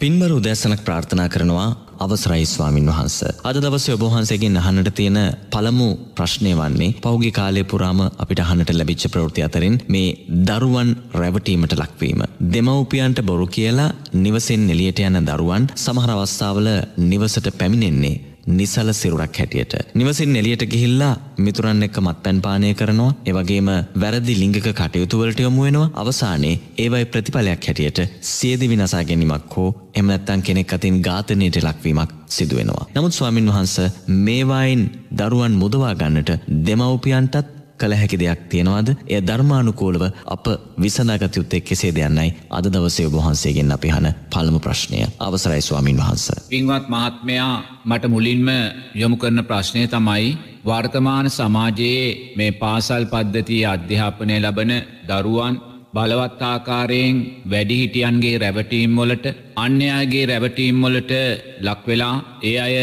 පින්බර උදැසනක් ප්‍රාර්ථනා කරනවා අවසරයි ස්වාමින් වහන්ස. අද දවසේ ඔබහන්සේගෙන් අහන්නට තියෙන පළමු ප්‍රශ්නය වන්නේ පෞගේ කාලය පුරාම අපිට අහන්නට ලැබිච්ච ප්‍රවෘත්ති අතරින් මේ දරුවන් රැවටීමට ලක්වීම. දෙමව්පියන්ට බොරු කියලා නිවසෙන් එලියට යන දරුවන් සමහර අවස්ථාවල නිවසට පැමිණෙන්නේ නිසල සිරුරක් හැටියට. නිවසින් එලියට ගිහිල්ලා මිතුරන් එක්ක මත්පැන් පානය කරනවා එවගේම වැරදි ලිංගික කටයුතුවලට යොමු වෙනවා අවසානයේ ඒවයි ප්‍රතිඵලයක් හැටියට සියදි විනසා ගැනීමක් හෝ එම නැත්තම් කෙනෙක් අතින් ඝාතනයට ලක්වීමක් සිදු වෙනවා. නමුත් ස්වාමින් වහන්සේ මේවායින් දරුවන් මුදවා ගන්නට දෙමව්පියන්ටත් කළ හැකි දෙයක් තියෙනවාද? එය ධර්මානුකූලව අප විසඳාගත යුත්තේ කෙසේ දෙයන්නයි? අද දවසේ ඔබ වහන්සේගෙන් අපි හන පළමු ප්‍රශ්නය. අවසරයි ස්වාමින් වහන්ස. පින්වත් මහත්මයා මට මුලින්ම යොමු කරන ප්‍රශ්නය තමයි වර්තමාන සමාජයේ මේ පාසල් පද්ධතිය අධ්‍යාපනය ලබන දරුවන් බලවත්තාකාරයෙන් වැඩිහිටියන්ගේ රැවටීම් වලට අන්‍යයාගේ රැවටීම් වලට ලක්වෙලා ඒ අය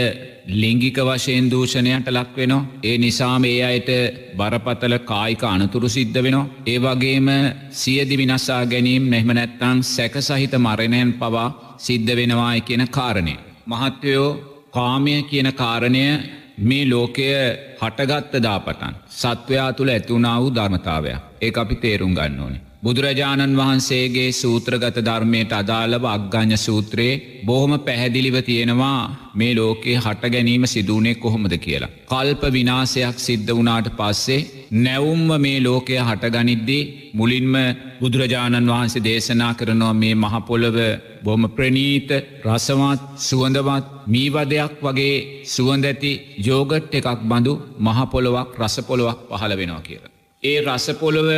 ලිංගික වශයෙන් දූෂණයට ලක්වෙනවා. ඒ නිසාම ඒ අයට බරපතල කායික අනතුරු සිද්ධ වෙනවා. ඒ වගේම සියදි විනස්සා ගැනීම් නැහම නැත්තං සැක සහිත මරණයන් පවා සිද්ධ වෙනවායි කියන කාරණය. මහත්වයෝ කාමය කියන කාරණය මේ ලෝකය හටගත්ත දාපටන්. සත්වයා තුළ ඇතුුණා වූ ධර්මතාවයක් ඒ අපි තේරුම් ගන්න ඕනේ. බුදුරජාණන් වහන්සේගේ සූත්‍රගත ධර්මයට අදාළව අග්ගඥ සූත්‍රයේ බොහොම පැහැදිලිව තියෙනවා මේ ලෝකයේ හට ගැනීම සිදුවනේ කොහොමද කියලා. කල්ප විනාසයක් සිද්ධ වනාට පස්සේ නැවුම්ම මේ ලෝකය හටගනිද්දී මුලින්ම බුදුරජාණන් වහන්සේ දේශනා කරනවා මේ මහපොළව බොහොම ප්‍රනීත රසවත් සුවඳවත් මීවදයක් වගේ සුවඳැති යෝගට් එකක් බඳු මහපොළොවක් රසපොළොවක් පහළ වෙනවා කියලා. ඒ රසපොළොව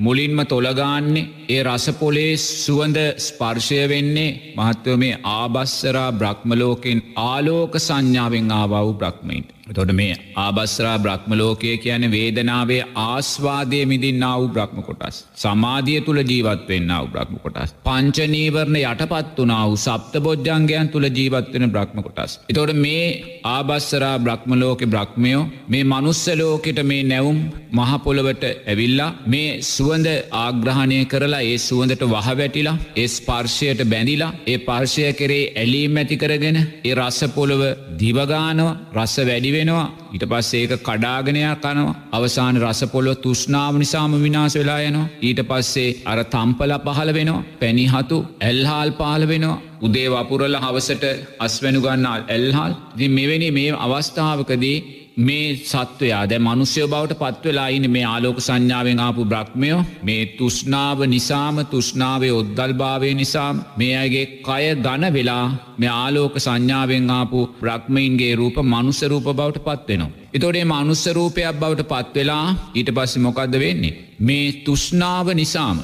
මුලින්ම තොළගාන්නේ ඒ රසපොලේ සුවඳ ස්පර්ශය වෙන්නේ මහත්ව මේ ආබස්සරා බ්‍රහ්මලෝකෙන් ආලෝක සංඥාවෙන් ආවව් බ්‍රහ්මයින්ට. තොට මේ ආබස්්‍රා බ්‍රහ්මලෝකය කියන වේදනාවේ ආස්වාදය මිදින්න වූ බ්‍රහ්ම කොටස්. සමාධිය තුළ ජීවත්වෙන්න වූ බ්‍රහ්ම කොටස්. පංචනීවරණ යටපත් වනා වූ සප්ත බොජ්ජන්ගයන් තුළ ජීවත්වෙන බ්‍රහ්ම කොටස්. එතොට මේ ආබස්සරා බ්‍රහ්මලෝක බ්‍රහ්මයෝ මේ මනුස්සලෝකට මේ නැවුම් මහපොළවට ඇවිල්ලා මේ සුවඳ ආග්‍රහණය කරලා ඒ සුවඳට වහවැටිලා ඒ ස්පර්ශයට බැඳිලා ඒ පර්ශය කරේ ඇලීම් ඇති කරගෙන ඒ රස්සපොළොව දිවගානව රස වැඩිව වෙනවා. ඊට පස්සේ ඒක කඩාගෙනයක් කනවා. අවසාන රසපොලො තුෂ්නාව නිසාම විනාස වෙලා යනවා. ඊට පස්සේ අර තම්පල පහළ වෙනවා. පැණිහතු ඇල්හාල් පාල වෙනවා. උදේ වපුරල හවසට අස්වැනු ගන්නාල් ඇල්හල්. දි මෙවැනි මේ අවස්ථාවකදී මේ සත්වයා දැ මනුස්්‍යය බවට පත්වෙලායින මේ ආලෝක සංඥාවෙන් ආපු බ්‍රහ්මයෝ මේ තුෂ්නාව නිසාම තුෂ්නාවේ ඔද්දල් භාවය නිසාම් මේ අගේ කය ගන වෙලා මේ ආලෝක සංඥාවෙන් ආපු බ්‍රහ්මයින්ගේ රූප මනුස්සරූප බවට පත්වෙනවා. එතොඩේ මනුස්සරූපයක් බවට පත්වෙලා ඊට පස්සෙ මොකක්ද වෙන්නේ. මේ තුෂ්නාව නිසාම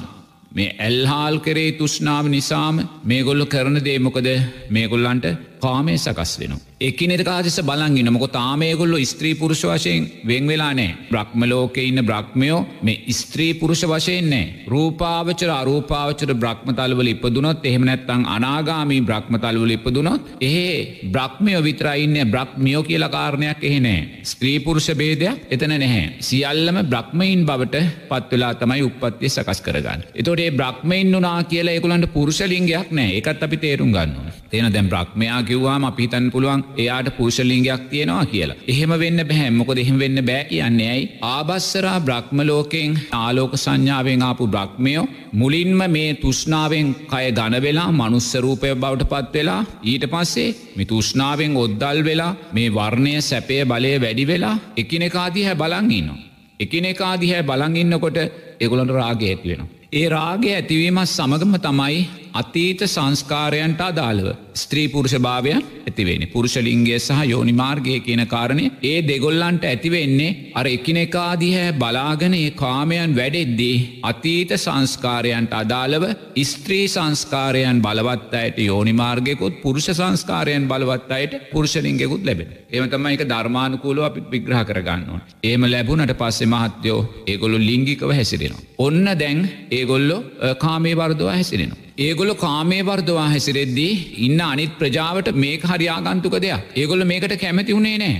මේ ඇල්හාල් කරේ තුෂ්නාව නිසාම මේගොල්ල කරන දේමොකද මේගොල්ලන්ට කාමය සකස් වෙනවා. එකිනෙට කාදෙස බලන්ගන්න මොක තාමයගොල්ලො ස්ත්‍රී පුරුෂ වශයෙන් වෙන් වෙලා නෑ බ්‍රහ්මලෝක ඉන්න බ්‍රහ්මයෝ මේ ස්ත්‍රී පුරුෂ වශයෙන්නේ රූපාවචර අරූපාවචර බ්‍රහ්මතල්වල ඉපදුනොත් එහෙම නැත්තං අනාගාමී බ්‍රහ්මතල්වල ඉපදුනොත් එහේ බ්‍රහ්මයෝ විතරයින්න බ්‍රහ්මියෝ කියල කාරණයක් එහෙනෑ ස්ත්‍රී පුරුෂ බේදයක් එතන නැහැ. සියල්ලම බ්‍රහ්මයින් බවට පත්වෙලා තමයි උපත්තිය සකස් කරගන්න. එතොටේ බ්‍රහ්මයින් වනා කියලා එකුලන්ට පුරුෂලින්ගයක් නෑ එකත් අපි තේරුම් ගන්න. තියෙන දැම් බ්‍රහ්මයා කිව්වාම අපිතන් පුළුවන් එයාට පුරුෂලිංගයක් තියෙනවා කියලා. එහෙම වෙන්න බැහැ මොකද එහෙම වෙන්න බෑ කියන්නේ ඇයි. ආබස්සරා බ්‍රහ්මලෝකෙන් ආලෝක සංඥාවෙන් ආපු බ්‍රහ්මයෝ මුලින්ම මේ තුෂ්නාවෙන් කය ගනවෙලා මනුස්සරූපය බවට පත් වෙලා ඊට පස්සේ මි තුෂ්නාවෙන් ඔද්දල් වෙලා මේ වර්ණය සැපය බලය වැඩි වෙලා එකනෙකාදිහැ බලංඉන්නවා. එකනෙකාදිහැ බලංඉන්නකොට එගොලට රාග ඇතිවෙනවා. ඒ රාගය ඇතිවීමත් සමගම තමයි අතීත සංස්කාරයන්ට අදාළව ස්ත්‍රී පුරුෂ භාවයන් ඇතිවෙන පුරුෂලින්ගේ සහ යෝනිමාර්ගය කියන කාරණය ඒ දෙගොල්ලන්ට ඇතිවෙන්නේ අර එකිනෙකාදිහැ බලාගන ඒ කාමයන් වැඩෙද්දී අතීත සංස්කාරයන්ට අදාළව ස්ත්‍රී සංස්කාරයන් බලවත් අයට යෝනිමාර්ගයකුත් පුරුෂ සංස්කාරයන් බලවත් අයට පුරුෂලින්ගෙකුත් ලැබෙන එමතම එක ධර්මානුකූලව අපි විග්‍රහ කරගන්නවා. ඒම ලැබුණට පස්සේ මහත්යෝ ඒගොලු ලිංගිකව හැසිරෙනවා. ඔන්න දැන් ඒගොල්ලො කාමේ වර්දවා හැසිරෙනවා. ඒගොල කාමේ වර්දවා හැසිරෙද්දී ඉන්න අනිත් ප්‍රජාවට මේක හරියාගන්තුක දෙයක්. ඒගොල්ල මේකට කැමති වුණේ නෑ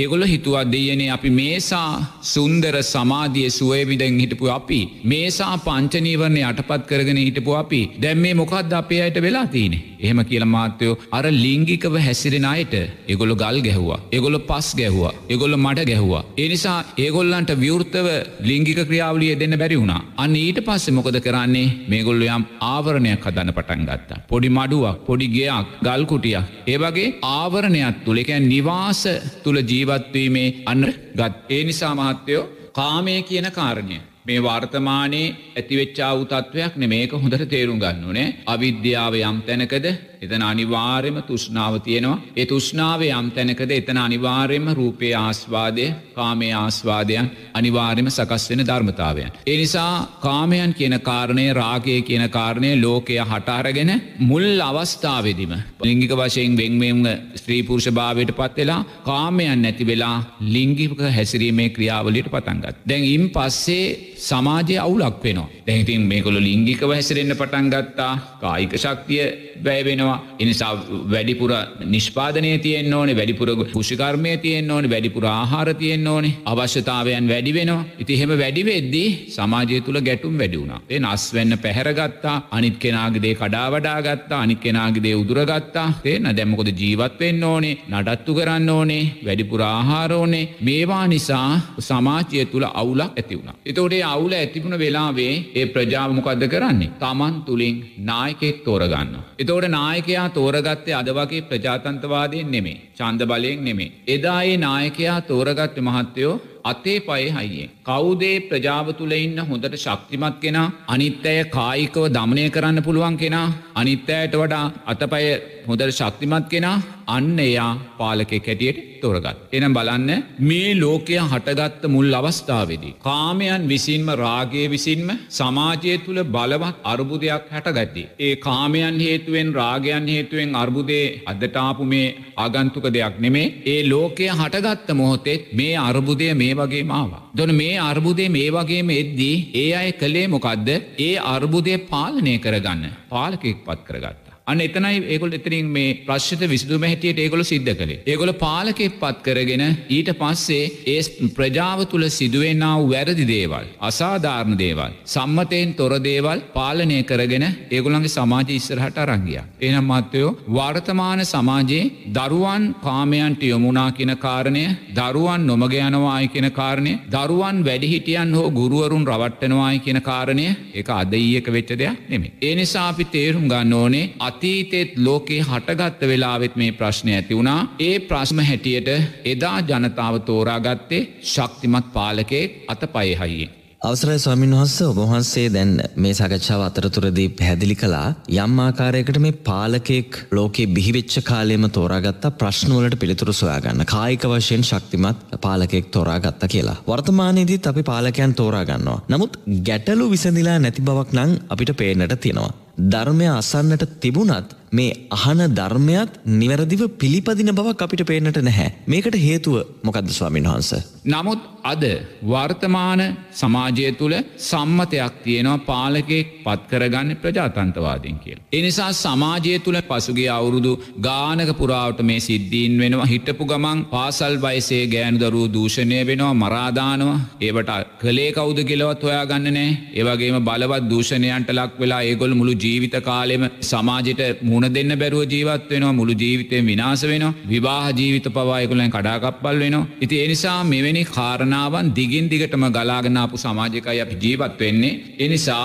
ඒගොල්ල හිතුවත් දෙයනේ අපි මේසා සුන්දර සමාධිය සුවයවිදැන් හිටපු අපි. මේසා පංචනීවරණය අටපත් කරගෙන හිටපු අපි. දැම් මේ මොකක්ද අපේ අයට වෙලා තියනෙ එහෙම කියල මාත්‍යයෝ අර ලිංගිකව හැසිරෙන අයට ඒගොල්ල ගල් ගැහවා. ඒගොල්ල පස් ගැහවා. ඒගොල්ල මට ගැහවා. එනිසා ඒගොල්ලන්ට විවෘත්තව ලිංගික ක්‍රියාවලිය දෙන්න බැරි වුණා. අන්න ඊට පස්සේ මොකද කරන්නේ? මේගොල්ල යම් ආවරණයක් හදන්න පටන් ගත්තා. පොඩි මඩුවක් පොඩි ගයක් ගල්කුටියක් ඒවගේ ආවරණයක් තුළ එකැන් නිවාස තුළ ජීවත්වීමේ අන්න ගත් ඒ නිසා මහත්තයෝ කාමය කියන කාරණය. මේ වර්තමානයේ ඇතිවෙච්චා වූ තත්ත්වයක් නෙමේක හොඳට තේරුම් ගන්න ඕනේ. අවිද්‍යාව යම් තැනකද එතන අනිවාර්යම තුෂ්ණාව තියෙනවා. ඒ තුෂ්ණාව යම් තැනකද එතන අනිවාර්යම රූපයේ ආස්වාදය කාමයේ ආස්වාදයන් අනිවාර්යම සකස් වෙන ධර්මතාවයන්. ඒ නිසා කාමයන් කියන කාරණය රාගය කියන කාරණය ලෝකය හටාරගෙන මුල් අවස්ථාවේදීම ලිංගික වශයෙන් වෙන්වෙන්ම ස්ත්‍රී පුරුෂ භාවයට පත් වෙලා කාමයන් නැති වෙලා ලිංගික හැසිරීමේ ක්‍රියාවලියට පටන්ගත් දැන් ඉන් පස්සේ සමාජය අවුලක් වෙනවා. දැහිතින් මේකොළ ලිංගිකව හැසිරෙන්න්න පටන් ගත්තා. කායික ශක්තිය වැෑවෙනවා එනිසා වැඩිපුර නිෂ්පාදනය තියෙන් ඕනේ වැඩිපුර පුෂිකර්මය තියෙන් ඕන වැඩිපුර ආහාර තියෙන් ඕනේ. අවශ්‍යතාවයන් වැඩි වෙනවා. ඉතිහෙම වැඩිවෙද්දී සමාජය තුළ ගැටුම් වැඩිුණා ඒ නස් වෙන්න පැහැරගත්තා අනිත් කෙනාගේදේ කඩාවඩාගත්තා අනිත් කෙනාගේදේ උදුරගත්තා තේන දැම්මකොද ජීවත් වෙන්න ඕනේ නඩත්තු කරන්න ඕනේ වැඩිපුර ආහාරෝනේ මේවා නිසා සමාජය තුළ අවුලක් ඇති වුණා. එතෝටේ අවුල ඇතිබුණ වෙලාවේ ඒ ප්‍රජාවමොකක්ද කරන්නේ තමන් තුළින් නායකෙක් තෝරගන්න. එතෝට නායකයා තෝරගත්තේ අද වගේ ප්‍රජාතන්තවාදයෙන් නෙමේ චන්ද බලයෙන් නෙමේ. එදායේ නායකයා තෝරගත්ත මහත්තයෝ අතේ පය හයිියෙන්. කවුදේ ප්‍රජාව තුළ ඉන්න හොඳට ශක්තිමත් කෙනා අනිත් ඇය කායිකව දමනය කරන්න පුළුවන් කෙනා අනිත්තෑයට වඩා අතපය හොඳට ශක්තිමත් කෙනා අන්න එයා පාලකෙ කැටියට තොරගත්. එනම් බලන්න මේ ලෝකය හටගත්ත මුල් අවස්ථාවේදී. කාමයන් විසින්ම රාගය විසින්ම සමාජය තුළ බලවත් අර්බුදයක් හැටගැති. ඒ කාමයන් හේතුවෙන් රාගයන් හේතුවෙන් අර්බුදේ අදටාපු මේ ආගන්තුක දෙයක් නෙමේ ඒ ලෝකය හටගත්ත මොහොතෙත් මේ අර්බුදය මේ වගේ මාවා. දොන මේ අර්බුදේ මේ වගේම එද්දී ඒ අය කළේ මොකක්ද ඒ අර්බුදය පාලනය කරගන්න පාලකෙක් පත් කරගත්ත. අන්න එතනයි ඒගොල් එතරින් මේ ප්‍රශ්ත විසිදුම හැටියට ඒගොල සිද්ධ කළේ. ඒගොල පාලකෙක් පත් කරගෙන ඊට පස්සේ ඒ ප්‍රජාව තුළ සිදුවෙන්නාව වැරදි දේවල්. අසාධාරණ දේවල්. සම්මතයෙන් තොර දේවල් පාලනය කරගෙන ඒගොළන්ගේ සමාජ ඉස්සරහට අරංගිය. එනම් මත්වයෝ වර්තමාන සමාජයේ දරුවන් කාමයන්ට යොමුණා කියන කාරණය දරුවන් නොමග යනවායි කියන කාරණය දරුවන් වැඩිහිටියන් හෝ ගුරුවරුන් රවට්ටනවායි කියන කාරණය එක අදඊයක වෙච්ච දෙයක් නෙමේ. ඒ නිසා අපි තේරුම් ගන්න ඕනේ අතීතෙත් ලෝකේ හටගත්ත වෙලාවෙත් මේ ප්‍රශ්නය ඇති වුණා ඒ ප්‍රශ්ම හැටියට එදා ජනතාව තෝරාගත්තේ ශක්තිමත් පාලකෙක් අත පයහයියෙන්. අවසරයි ස්වාමින් වහන්ස ඔබහන්සේ දැන් මේ සකච්ඡාව අතරතුරදී පැහැදිලි කලා යම් ආකාරයකට මේ පාලකෙක් ලෝකේ බිහිවෙච්ච කාලයම තෝරාගත්ත ප්‍රශ්නවලට පිළිතුරු සොයාගන්න කායික වශයෙන් ශක්තිමත් පාලකෙක් තෝරාගත්ත කියලා. වර්තමානයේදීත් අපි පාලකයන් තෝරාගන්නවා. නමුත් ගැටලු විසඳලා නැති බවක් නම් අපිට පේනට තියෙනවා. ධර්මය අසන්නට තිබුණත් මේ අහන ධර්මයත් නිවැරදිව පිළිපදින බවක් අපිට පේනට නැහැ. මේකට හේතුව මොකක්ද ස්වාමින් වහන්ස. නමුත් අද වර්තමාන සමාජය තුළ සම්මතයක් තියෙනවා පාලකෙක් පත්කරගන්න ප්‍රජාතන්තවාදයෙන් කියල. එනිසා සමාජය තුළ පසුගේ අවුරුදු ගානක පුරාවට මේ සිද්ධීන් වෙනවා හිටපු ගමන් පාසල් වයිසේ ගෑනුදරූ දූෂණය වෙනවා මරාදානවා ඒවට කළේ කෞද කෙලවත් හොයා ගන්න නෑ ඒවගේම බලවත් දූෂණයන්ට ලක් වෙලා ඒගොල් මුළු ජීවිත කාලෙම සමාජයට මුණ දෙන්න බැරුව ජීවත් වෙනවා මුළු ජීවිතයෙන් විනාස වෙනවා විවාහ ජීවිත පවායකුලෙන් කඩාකප්පල් වෙනවා ඉති එනිසා මෙවැනි කාරණාවන් දිගින් දිගටම ගලාගෙනාපු සමාජකයි අපි ජීවත් වෙන්නේ එනිසා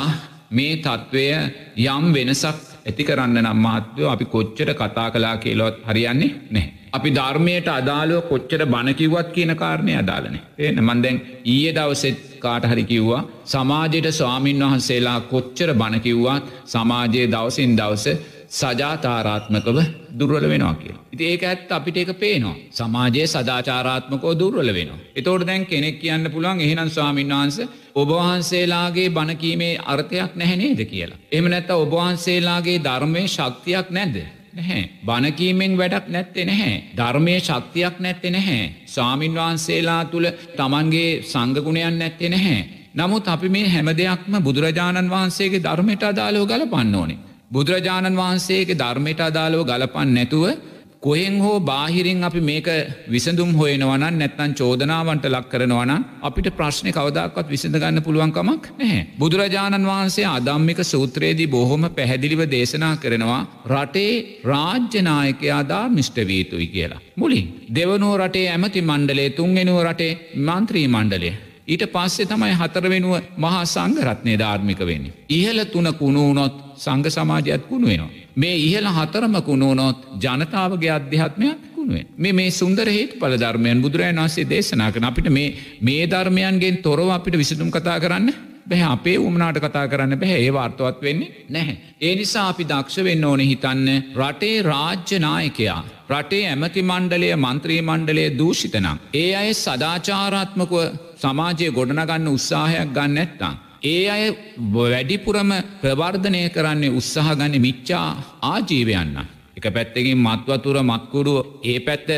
මේ තත්ත්වය යම් වෙනසක් ඇති කරන්න නම් මහත්වයෝ අපි කොච්චර කතා කලා කියලොත් හරියන්නේ නෑ. අපි ධර්මයට අදාළුව කොච්චර බණකිව්වත් කියන කාරණය අදාලනේ එන මන්දැන් ඊය දවසෙත් කාට හරි කිව්වා සමාජයට ස්වාමීන් වහන්සේලා කොච්චර බණකිව්වත් සමාජයේ දවසින් දවස සජාතාරාත්මකව දුර්වල වෙනවා කියලා. ඉති ඒක ඇත් අපිට එක පේනවා. සමාජයේ සදාචාරාත්මකෝ දුර්වල වෙනවා. එතෝට දැන් කෙනෙක් කියන්න පුළුවන් එහෙනම් ස්වාමීන් වහන්ස ඔබවහන්සේලාගේ බණකීමේ අර්ථයක් නැහැනේද කියලා. එම නැත්ත ඔබවහන්සේලාගේ ධර්මය ශක්තියක් නැද්ද. නැහැ. බණකීමෙන් වැඩක් නැත්තෙ නැහැ. ධර්මය ශක්තියක් නැත්තෙ නැහැ. ස්වාමින් වහන්සේලා තුළ තමන්ගේ සංගගුණයන් නැත්තෙ නැහැ. නමුත් අපි මේ හැම දෙයක්ම බුදුරජාණන් වහන්සේගේ ධර්මයට අදාලෝ ගල පන්න ඕනේ. බුදුරජාණන් වහන්සේගේ ධර්මයට අදාළව ගලපන් නැතුව කොහෙන් හෝ බාහිරින් අපි මේක විසඳුම් හොයනවන නැත්තන් චෝදනාවන්ට ලක් කරනවන අපිට ප්‍රශ්නය කවදක්වත් විසඳගන්න පුළුවන්කමක් නැහැ. බුදුරජාණන් වහන්සේ අදම්මික සූත්‍රයේදී බොහොම පැහැදිලිව දේශනා කරනවා රටේ රාජ්‍යනායකයා ධර්මිෂ්ට වීතුයි කියලා. මුලින් දෙවනුව රටේ ඇමති මණ්ඩලේ තුන්ගෙනුව රටේ මන්ත්‍රී මණ්ඩලේ. ඊට පස්සේ තමයි හතර වෙනුව මහා සංගරත්නය ධාර්මික වෙන්නේ. ඉහල තුන කුණුවනොත් සංග සමාජයත් කුණු වෙනවා. මේ ඉහල හතරම කුණුවනොත් ජනතාවගේ අධ්‍යාත්මයක් කුණුවෙන් මේ මේ සුන්දර හේතු පල ධර්මයන් බුදුරජන් වන්සේ දේශනා කන අපිට මේ මේ ධර්මයන්ගෙන් තොරව අපිට විසිදුම් කතා කරන්න බැහැ අපේ උමනාට කතා කරන්න බැහැ ඒ වාර්තවත් වෙන්නේ නැහැ. ඒ නිසා අපි දක්ෂ වෙන්න ඕන හිතන්න රටේ රාජ්‍යනායකයා. රටේ ඇමති මණ්ඩලය මන්ත්‍රී මණ්ඩලය දූෂිතනම්. ඒ අය සදාචාරාත්මකව සමාජය ගොඩනගන්න උත්සාහයක් ගන්න ඇත්තං. ඒ අය වැඩිපුරම ප්‍රවර්ධනය කරන්නේ උත්සාහ ගන්න මිච්චා ආජීවයන්න. එක පැත්තකින් මත්වතුර මත්කුඩුව ඒ පැත්ත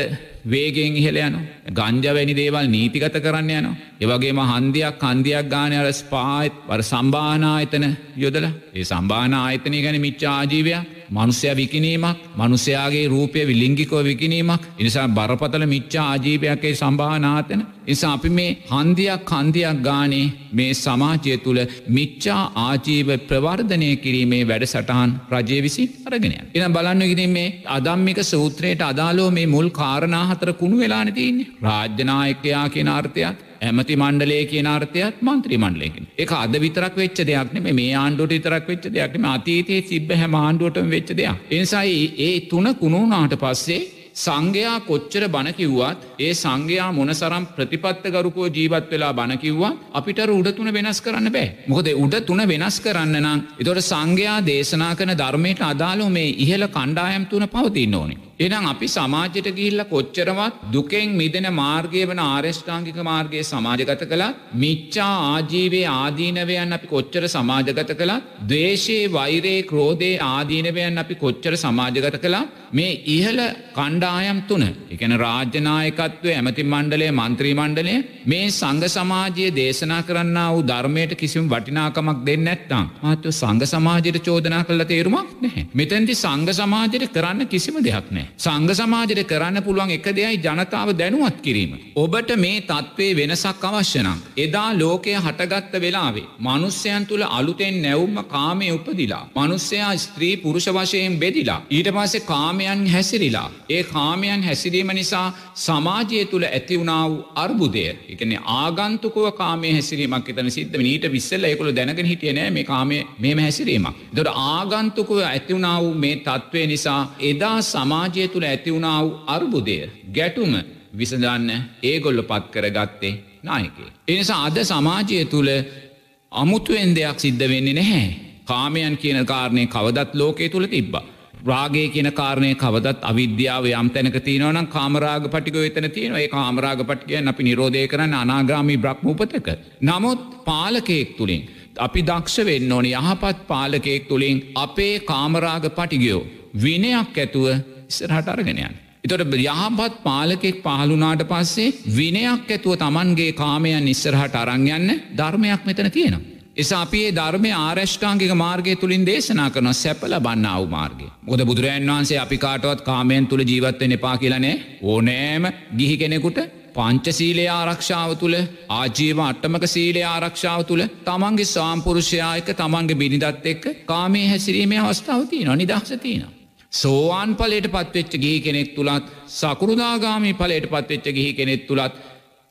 වේගෙන් ඉහල යන ගංජවැනි දේවල් නීතිගත කරන්න යන. ඒවගේම හන්දියක් කන්දියක් ගානය අර ස්පායිත් වර සම්බානායතන යොදල ඒ සම්බාන ආයතනය ගැන මිච්ච ආජීවයක් මනුස්්‍යය විකිනීමක් මනුසයාගේ රූපය විලිංගිකෝ විකිනීමක් එනිසා බරපතල මිච්චා ආජීවයක්ගේ සම්භානාතන නිසා අපි මේ හන්දියක් කන්දියක් ගානේ මේ සමාජය තුළ මිච්චා ආජීව ප්‍රවර්ධනය කිරීමේ වැඩ සටහන් රජය විසි අරගෙනය. එන බලන්න ගෙන මේ අදම්මික සූත්‍රයට අදාලෝ මේ මුල් කාරණා හතර කුණු වෙලාන තියන්නේ රාජ්‍යනායකයා කියෙන අර්ථයක් ඇමති මණ්ඩලේ කියන අර්ථයත් මන්ත්‍රී මණ්ඩලයකින් එක අද විතරක් වෙච්ච දෙයක්න මේ ආණ්ඩුවට විතරක් වෙච්ච දෙයක්ම අතීතයේ සිබ්බ හැම ආණ්ඩුවටම වෙච්ච දෙයක්. එනිසයි ඒ තුන කුණුනාට පස්සේ සංඝයා කොච්චර බණකිව්වත් ඒ සංඝයා මොනසරම් ප්‍රතිපත්ත ගරුකෝ ජීවත් වෙලා බණකිව්වා අපිට උඩ තුන වෙනස් කරන්න බෑ. මොකද උඩ තුන වෙනස් කරන්න නම් එතොට සංඝයා දේශනා කන ධර්මයට අදාලෝ මේ ඉහළ කණ්ඩායම් තුන පවතින්න ඕනේ. එනම් අපි සමාජයට ගිහිල්ල කොච්චරවත් දුකෙන් මිදෙන මාර්ගය වන ආර්ෂ්ඨාංගික මාර්ගයේ සමාජගත කළත් මිච්චා ආජීවේ ආදීනවයන් අපි කොච්චර සමාජගත කළත් දේශයේ වෛරේ ක්‍රෝධේ ආදීනවයන් අපි කොච්චර සමාජගත කළා මේ ඉහළ කණ්ඩායම් තුන එකන රාජ්‍යනායකත්වය ඇමති මණ්ඩලේ මන්ත්‍රී මණ්ඩලය මේ සංග සමාජයේ දේශනා කරන්න වූ ධර්මයට කිසිම වටිනාකමක් දෙන්න ඇත්තම් මාත්ව සංග සමාජයට චෝදනා කළ තේරුමක් නැහැ. මෙතැන්ති සංග සමාජයට කරන්න කිසිම දෙයක් නෑ සංග සමාජයට කරන්න පුළුවන් එක දෙයයි ජනතාව දැනුවත් කිරීම ඔබට මේ තත්ත්වේ වෙනසක් අවශ්‍යනම් එදා ලෝකය හටගත්ත වෙලාවේ මනුස්්‍යයන් තුළ අලුතෙන් නැවුම්ම කාමය උපදිලා මනුස්්‍යයා ස්ත්‍රී පුරුෂ වශයෙන් බෙදිලා ඊට පස්සේ කාමයන් හැසිරිලා ඒ කාමයන් හැසිරීම නිසා සමාජය තුළ ඇති වුණාව අර්බුදය එකන ආගන්තුකව කාමය හැසිරීමක් එතන සිද්ධ නීට විස්සල්ල එකුළු දැනගෙන හිටිය නෑ මේ කාමය මෙම හැසිරීමක්. දොට ආගන්තුකව ඇතිවුණාව මේ තත්ත්වය නිසා එදා සමාජය තුළ ඇතිවුණාව අර්බුදය ගැටුම විසඳන්න ඒගොල්ල පත් කර ගත්තේ නායකේ. එනිසා අද සමාජය තුළ අමුතුවෙන් දෙයක් සිද්ධ වෙන්නේ නැහැ. කාමයන් කියන කාරණය කවදත් ලෝකයේ තුළ තිබ්බා. රාගේ කියන කාරණය කවදත් අවිද්‍යාව යම් තැනක තියනවනම් කාමරාග පටික වෙතන තියෙන ඒ කාමරාග පටිකයන් අපි නිරෝධය කරන්න අනාගාමී බ්‍රහ්ම උපතක. නමුත් පාලකයෙක් තුළින්. අපි දක්ෂ වෙන්න ඕනි යහපත් පාලකයෙක් තුළින් අපේ කාමරාග පටිගයෝ විනයක් ඇතුව ඉස්සරහට අරගෙනයන්. එතොට යහපත් පාලකෙක් පහළුනාට පස්සේ විනයක් ඇතුව තමන්ගේ කාමයන් ඉස්සරහට අරංයන්න ධර්මයක් මෙතන තියෙනවා. එසා අපේ ධර්මය ආරෂ්ඨාංගික මාර්ගය තුළින් දේශනා කරන සැපල බන්නාව මාර්ගය. මොද බුදුරජන් වහන්සේ අපි කාටවත් කාමයන් තුළ ජීවත්වෙන එපා කියලනේ ඕනෑම ගිහි කෙනෙකුට පංචසීලේ ආරක්ෂාව තුළ ආජීව අට්ටමක සීලේ ආරක්ෂාව තුළ තමන්ගේ සාම්පුරුෂයායක තමන්ගේ බිනිදත් එක්ක කාමේ හැසිරීමේ අවස්ථාවතිී නො නිදහසතින. සෝවාන් පලට පත්වෙච්ච ගිහි කෙනෙක් තුළත් සකරුදාගාමී පලට පත්වෙච්ච ගිහි කෙනෙක් තුළත්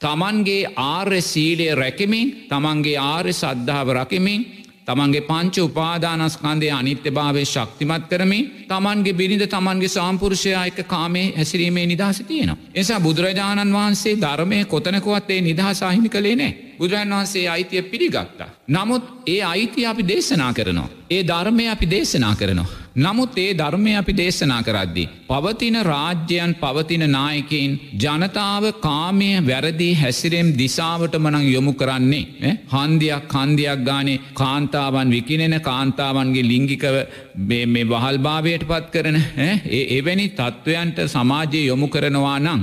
තමන්ගේ ආර්ය සීලය රැකමින් තමන්ගේ ආර්ය සද්ධාව රකිමින් තමන්ගේ පංච උපාදානස්කන්දය අනිත්‍ය භාවය ශක්තිමත් කරමින් තමන්ගේ බිරිඳ තමන්ගේ සාම්පුරුෂයා එක කාමේ හැසිරීමේ නිදහස තියෙනවා. එසා බුදුරජාණන් වහන්සේ ධර්මය කොතනකොවත්තේ නිදහසාහිමි කළේ නෑ. බුදුරන් වහන්සේ අයිතිය පිළිගත්තා. නමුත් ඒ අයිතිය අපි දේශනා කරනවා. ඒ ධර්මය අපි දේශනා කරනවා. නමුත් ඒ ධර්මය අපි දේශනා කරද්දි. පවතින රාජ්‍යයන් පවතින නායකයින් ජනතාව කාමය වැරදි හැසිරෙම් දිසාවට මනං යොමු කරන්නේ. හන්දියක් කන්දියක් ගානේ කාන්තාවන් විකිනෙන කාන්තාවන්ගේ ලිංගිකව මේ වහල්භාවයට පත් කරන එවැනි තත්ත්වයන්ට සමාජය යොමු කරනවා නං.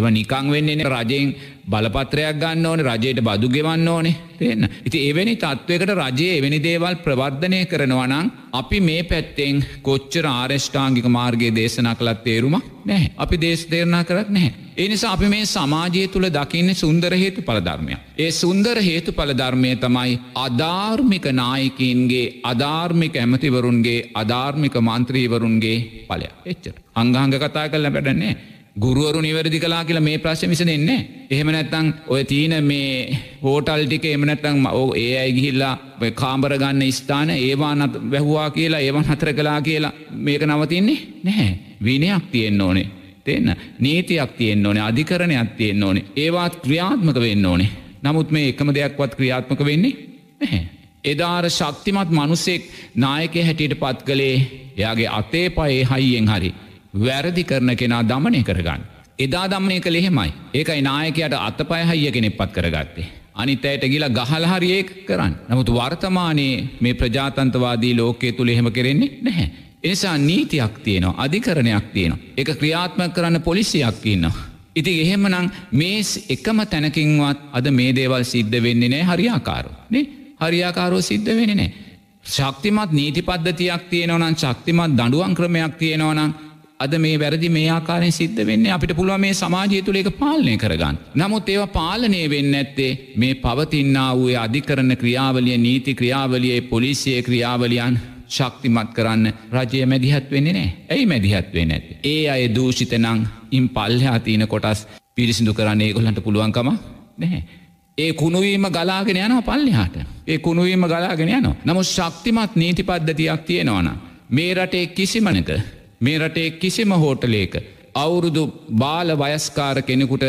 එව නිකං වෙන්නේ රජයෙන් බලපත්‍රයක් ගන්න ඕන රජයට බදු ගෙවන්න ඕනේ තියන්න. ඉති එවැනි තත්ත්වයකට රජයේ එවැනි දේවල් ප්‍රවර්ධනය කරනවනං අපි මේ පැත්තෙන් කොච්චර ආරෂ්ඨාංගික මාර්ගයේ දේශනා කළත් තේරුමක් නෑ අපි දේශ දේරනා කරත් නැහැ. එනිසා අපි මේ සමාජය තුළ දකින්නේ සුන්දර හේතු පලධර්මය. ඒ සුන්දර හේතු පලධර්මය තමයි අධාර්මික නායකන්ගේ අධාර්මික ඇමතිවරුන්ගේ අධාර්මික මන්ත්‍රීවරුන්ගේ පලය එච්චර. අංගහංග කතා කල්ල පැඩන්නේ. ගුරුවරු නිවැරදි කලා කියලා මේ ප්‍රශ්න විසඳෙන්නේ. එහෙම නැත්තං ඔය තියන මේ හෝටල් ටික එමනැත්තං ඕ ඒ අයි ගිහිල්ලා කාම්බර ගන්න ස්ථාන ඒවා නත් වැැහවා කියලා ඒවන් හතර කලා කියලා මේක නවතින්නේ නැහැ. විනයක් තියෙන්න්න ඕනේ. තියන්න නීතියක් තියෙන් ඕනේ අධිකරණයක් තියෙන් ඕනේ ඒවාත් ක්‍රියාත්මක වෙන්න ඕනේ. නමුත් මේ එකම දෙයක්වත් ක්‍රියාත්මක වෙන්නේ නැහැ. එදාර ශක්තිමත් මනුස්සෙක් නායකය හැටියට පත් කළේ එයාගේ අතේ පයේ හයියෙන් හරි. වැරදි කරන කෙනා දමනය කරගන්න. එදා දම්නය කළ එහෙමයි ඒකයි නායකයට අතපය හයිය කෙනෙක් පත් කරගත්තේ. අනිත් ඇයට ගිල ගහලහරිඒ කරන්න. නමුත් වර්තමානයේ මේ ප්‍රජාතන්තවාදී ලෝකයේ තුළ එහෙම කෙරෙන්නේ නැහැ. එනිසා නීතියක් තියනවා අධිකරණයක් තියෙනවා. එක ක්‍රියාත්ම කරන්න පොලිසියක් ඉන්නවා. ඉති එහෙමනම් මේ එකම තැනකින්වත් අද මේ දේවල් සිද්ධ වෙන්නේ නෑ හරියාකාරු. නේ හරියාකාරෝ සිද්ධ වෙන නෑ. ශක්තිමත් නීති පද්ධතියක් තියෙනවනම් ශක්තිමත් දඩුවන් ක්‍රමයක් තියෙනවනම් අද මේ වැරදි මේ ආකාරයෙන් සිද්ධ වෙන්න අපිට පුළුව මේ සමාජය තුළ එක පාලනය කරගන්න. නමුත් ඒව පාලනය වෙන්න ඇත්තේ මේ පවතින්නා වූ අධිකරන ක්‍රියාවලිය නීති ක්‍රියාවලියේ පොලිසිය ක්‍රියාවලියන් ශක්තිමත් කරන්න රජය මැදිහත් වෙන්නේ නෑ ඇයි මැදිහත් වෙන ඇති. ඒ අය දූෂිතනං ඉම් පල්හා තියන කොටස් පිරිසිදු කරන්නේ ඒගොල්ලන්ට පුළුවන්කම නැහැ. ඒ කුණුවීම ගලාගෙන යන පල්ලිහාට ඒ කුණුවීම ගලාගෙන යනවා. නමුත් ශක්තිමත් නීති පද්ධතියක් තියෙනවන. මේ රටේ කිසිමනක මේ රටේ කිසිම හෝටලේක අවුරුදු බාල වයස්කාර කෙනෙකුට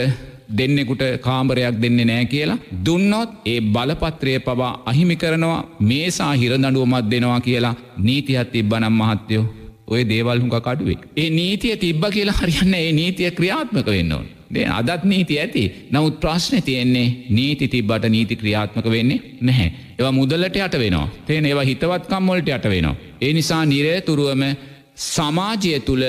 දෙන්නෙකුට කාම්බරයක් දෙන්නේ නෑ කියලා දුන්නොත් ඒ බලපත්‍රය පවා අහිමි කරනවා මේසා හිරදඩුවමත් දෙනවා කියලා නීතිහත් තිබ්බනම් මහත්තයෝ ඔය දේවල් හුඟ කඩුවේ. ඒ නීතිය තිබ්බ කියලා හරියන්න ඒ නීතිය ක්‍රියාත්මක වෙන්න ඕන. දේ අදත් නීති ඇති නමුත් ප්‍රශ්න තියෙන්නේ නීති තිබ්බට නීති ක්‍රියාත්මක වෙන්නේ නැහැ. ඒවා මුදලට යට වෙනවා. තේන ඒවා හිතවත්කම්මොලට යට වෙනවා. ඒ නිසා නිරේතුරුවම සමාජය තුළ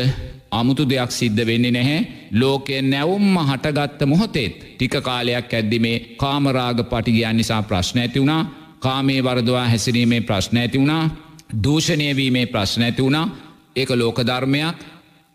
අමුතු දෙයක් සිද්ධ වෙන්නේ නැහැ. ලෝකය නැවුම්ම හටගත්ත මොහොතේත් ටික කාලයක් ඇද්දිමේ කාමරාග පටිගයන් නිසා ප්‍රශ්න ඇති වුණා. කාමේ වරදවා හැසිරීමේ ප්‍රශ්න ඇති වුණා. දූෂණයවීමේ ප්‍රශ්න ඇති වුණා. ඒක ලෝකධර්මයක්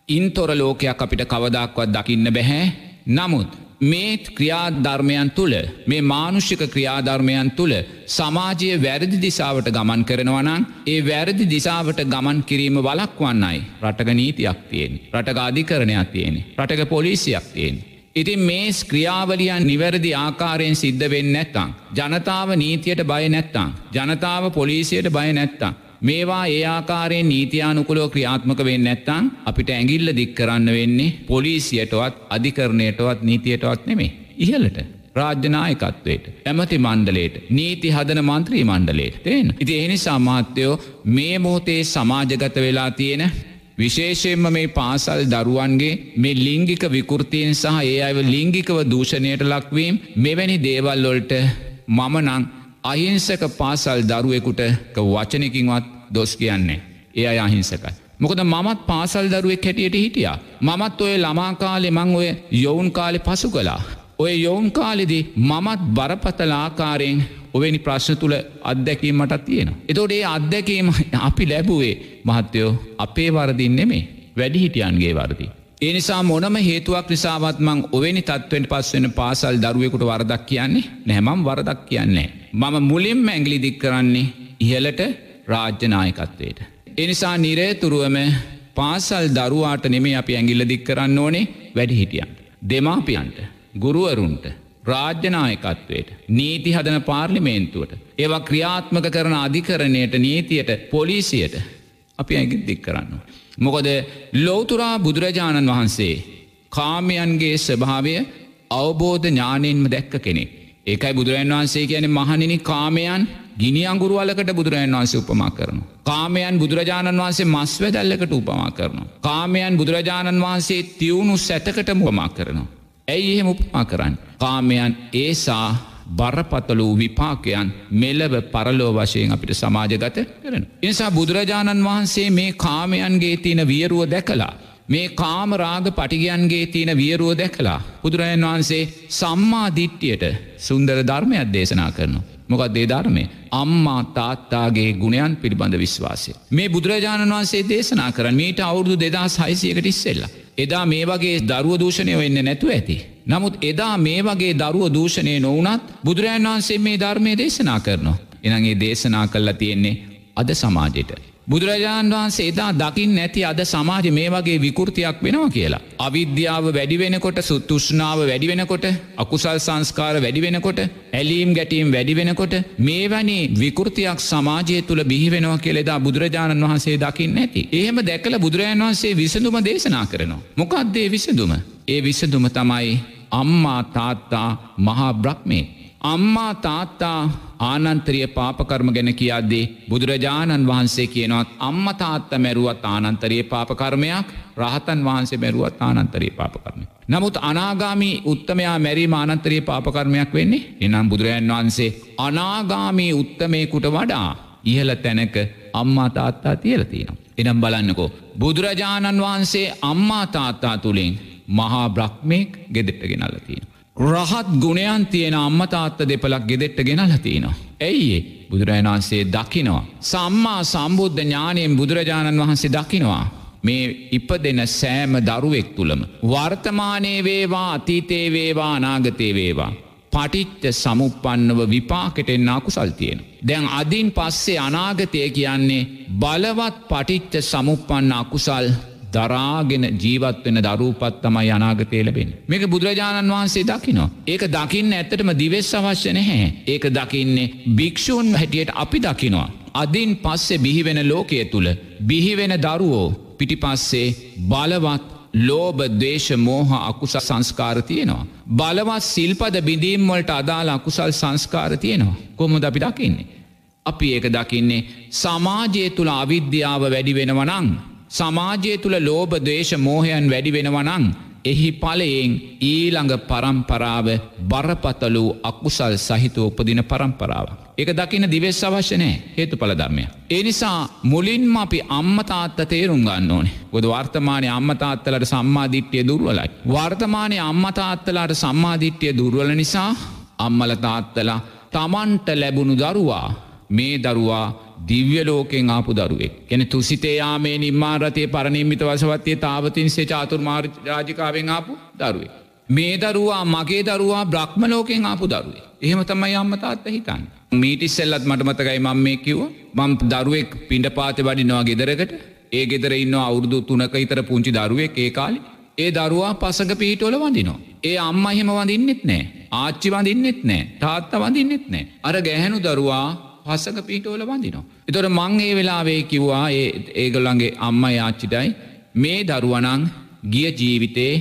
ඉන්තොර ලෝකයක් අපිට කවදක්වත් දකින්න බැහැ. නමුත් මේ ක්‍රියාධර්මයන් තුළ මේ මානුෂික ක්‍රියාධර්මයන් තුළ සමාජය වැරදි දිසාවට ගමන් කරනවනං ඒ වැරදි දිසාවට ගමන් කිරීම වලක්වන්නයි රටක නීතියක් තියෙන් රටක අධිකරණයක් තියෙන රටක පොලිසියක් තියෙන්. ඉතින් මේ ක්‍රියාවලියන් නිවැරදි ආකාරයෙන් සිද්ධ වෙන්න නැත්තං. ජනතාව නීතියට බය නැත්තං. ජනතාව පොලිසියට බය නැත්තං. මේවා ඒ ආකාරයෙන් නීතියානුකුලෝ ක්‍රියාත්මක වෙන්න නැත්තං අපිට ඇගිල්ල දික් කරන්න වෙන්නේ පොලිසියටවත් අධිකරණයටවත් නීතියටවත් නෙමේ. ඉහලට. රාජ්‍යනායකත්වයට ඇමති මණ්ඩලේට නීති හදන මන්ත්‍රී මණ්ඩලේට තේෙන්. ඉති එනි සමාත්‍යයෝ මේ මොහොතේ සමාජගත වෙලා තියෙන විශේෂයෙන්ම මේ පාසල් දරුවන්ගේ මේ ලිංගික විකෘතියෙන් සහ ඒ අව ලිංගිකව දූෂණයට ලක්වීම් මෙවැනි දේවල්ලොල්ට මමනං අහිංසක පාසල් දරුවෙකුට වචනකින්වත් දොස් කියන්නේ. ඒ අය අහිංසකයි. මොකද මමත් පාසල් දරුවෙක් හැටියට හිටියා. මමත් ඔය ළමාකාලෙ මං ඔය යොවුන් කාලෙ පසු කලා. ඔය යොවුන් කාලෙදි මමත් බරපතල ආකාරයෙන් ඔවැනි ප්‍රශ්න තුළ අත්දැකීම මටත් තියෙන. එතෝට ඒ අත්දැකීම අපි ලැබුවේ මහත්තයෝ අපේ වරදින් නෙමේ වැඩි හිටියන්ගේ වරදි. ඒ නිසා මොනම හේතුවක් නිසාවත් මං ඔවැනි තත්වෙන් පස්වෙන පාසල් දරුවෙකුට වරදක් කියන්නේ නැමම් වරදක් කියන්නේ. මම මුලින් මැංගලි දික් කරන්නේ ඉහලට රාජ්‍යනායකත්වයට. එනිසා නිරේතුරුවම පාසල් දරුවාට නෙමේ අපි ඇගිල්ල දික් කරන්න ඕනේ වැඩි හිටියන්. දෙමාපියන්ට ගුරුවරුන්ට රාජ්‍යනායකත්වයට නීති හදන පාර්ලිමේන්තුවට ඒවා ක්‍රියාත්මක කරන අධිකරණයට නීතියට පොලිසියට අපි ඇගි දික් කරන්න. මොකොද ලෝතුරා බුදුරජාණන් වහන්සේ කාමයන්ගේ ස්වභාවය අවබෝධ ඥානයෙන්ම දැක්ක කෙනෙක්. ඒකයි බුදුරන් වහන්සේ කියන මහනිනි කාමයන් ගිනි අංගුරුවලකට බුදුරජන් වහන්සේ උපමා කරනු. කාමයන් බුදුරජාණන් වහන්සේ මස් වැදල්ලකට උපමා කරනු. කාමයන් බුදුරජාණන් වහන්සේ තියවුණු සැතකට මුවමා කරනවා. ඇයි එහෙම උපමා කරන්න. කාමයන් ඒසා බරපතල වූ විපාකයන් මෙලව පරලෝ වශයෙන් අපිට සමාජගත කරන. එනිසා බුදුරජාණන් වහන්සේ මේ කාමයන්ගේ තියෙන වියරුව දැකලා. මේ කාමරාග පටිගයන්ගේ තියෙන වියරුව දැකලා. බුදුරජන් වහන්සේ සම්මා දිට්ටියට සුන්දර ධර්මයක් දේශනා කරනු. මොකක් දේ ධර්මය අම්මා තාත්තාගේ ගුණයන් පිළිබඳ විශ්වාසය. මේ බුදුරජාණන් වහන්සේ දේශනා කරන්න මීට අවුරුදු දෙදස් හයිසියකට ඉස්සෙල්ලා. එදා මේ වගේ දරුව දූෂණය වෙන්න නැතු ඇති. නමුත් එදා මේ වගේ දරුව දූෂණය නොවනත් බුදුරජන් වහන්සේ මේ ධර්මය දේශනා කරනවා. එනගේ දේශනා කල්ලා තියෙන්නේ අද සමාජයට. බුදුරජාණන් වහන්සේ එදා දකිින් නැති අද සමාජ මේ වගේ විකෘතියක් වෙනවා කියලා. අවිද්‍යාව වැඩි වෙනකොට සුත්තුෂ්නාව වැඩි වෙනකොට අකුසල් සංස්කාර වැඩි වෙනකොට ඇලීම් ගැටීම් වැඩි වෙනකොට මේ වැනි විකෘතියක් සමාජය තුළ බිහිවෙනවා කියලෙදා බුදුරජාණන් වහන්සේ දකිින් නැති. එහෙම දැකල බුදුරජාණන් වහන්සේ විසඳුම දේශනා කරනවා. මොකක්දේ විසඳුම. ඒ විසඳුම තමයි අම්මා තාත්තා මහා බ්‍රහ්මේ. අම්මා තාත්තා ආනන්තරිය පාපකර්ම ගැන කියද්දී බුදුරජාණන් වහන්සේ කියනවත් අම්ම තාත්ත මැරුවත් ආනන්තරයේ පාපකර්මයක් රහතන් වහන්සේ මැරුවත් ආනන්තරයේ පාපකර්මය. නමුත් අනාගාමී උත්තමයා මැරීම ආනන්තරයේ පාපකර්මයක් වෙන්නේ එනම් බුදුරජන් වහන්සේ අනාගාමී උත්තමයකුට වඩා ඉහල තැනක අම්මා තාත්තා තියලතිනවා. එනම් බලන්නකෝ. බුදුරජාණන් වහන්සේ අම්මා තාත්තා තුළින් මහා බ්‍රහ්මයෙක් ගෙදෙට්ට ගෙනල්ලතියෙන. රහත් ගුණයන් තියෙන අම්මතාත්ත දෙපලක් ගෙදෙට්ට ගෙනල්ලතිනවා. ඇයිඒ බුදුරජාණන් වහන්සේ දකිනවා. සම්මා සම්බුද්ධ ඥානයෙන් බුදුරජාණන් වහන්සේ දකිනවා. මේ ඉප දෙන සෑම දරුවෙක් තුළම. වර්තමානයේ වේවා අතීතේ වේවා අනාගතය වේවා. පටිච්ච සමුපන්නව විපාකෙටෙන් අකුසල් තියෙන. දැන් අදින් පස්සේ අනාගතය කියන්නේ බලවත් පටිච්ච සමුපන්න අකුසල් දරාගෙන ජීවත් වෙන දරූපත් තමයි අනාගතය ලැබෙන. මේක බුදුරජාණන් වහන්සේ දකිනවා. ඒක දකින්න ඇත්තටම දිවෙස් අවශ්‍ය නැහැ. ඒක දකින්නේ භික්‍ෂූන් හැටියට අපි දකිනවා. අදින් පස්සේ බිහිවෙන ලෝකය තුළ බිහිවෙන දරුවෝ පිටිපස්සේ බලවත් ලෝබ දේශ මෝහ අකුස සංස්කාර තියෙනවා. බලවත් සිල්පද බිඳීම්වලට අදාළ අකුසල් සංස්කාර තියෙනවා. කොමද අපි දකින්නේ. අපි ඒක දකින්නේ සමාජය තුළ අවිද්‍යාව වැඩි වෙනවනං සමාජය තුළ ලෝබ දේශ මෝහයන් වැඩි වෙනවනං එහි පලයෙන් ඊළඟ පරම්පරාව බරපතලු අකුසල් සහිත උපදින පරම්පරාව. එක දකින දිවෙස් අවශ්‍යනෑ හේතු පලධර්මය. ඒ නිසා මුලින්ම අපි අම්මතාත්ත තේරුම් ගන්න ඕනේ ගොද වර්තමානය අම්මතාත්තලට සම්මාධිට්්‍යය දුර්වලයි. වර්තමානය අම්මතාත්තලාට සම්මාධිට්්‍යය දුර්වල නිසා අම්මල තාත්තලා තමන්ට ලැබුණු දරුවා මේ දරුවා දිව්‍ය ලෝකෙන් ආපු දරුවෙක්. එන තුසිතේයාමේ නිර්මාරතය පරණින්මිත වසවත්තේ තාවතින් සේ චාතුර් රාජිකාවෙන් ආපු දරුවේ. මේ දරුවා මගේ දරුවා බ්‍රහ්ම ලෝකෙන් ආපු දරුවේ. එහෙම තමයි අම්මතාත්ත හිතන්න. මීටිස්සෙල්ලත් මට මතකයි මං මේ කිව්ව මං දරුවෙක් පිඩ පාත වඩිනවා ගෙදරකට ඒ ගෙදර ඉන්න අවුරුදු තුනක ඉතර පුංචි දරුවෙක් ඒ කාලි ඒ දරුවා පසක පිහිටොල වඳිනවා. ඒ අම්ම එහෙම වඳින්නෙත් නෑ ආච්චි වඳින්නෙත් නෑ තාත්ත වඳින්නෙත් නෑ. අර ගැහැනු දරුවා පස්සක පිහිටෝල වඳිනවා. එතොට මං ඒ වෙලාවේ කිව්වා ඒ ඒගොල්ලන්ගේ අම්ම යාච්චිටයි මේ දරුවනං ගිය ජීවිතේ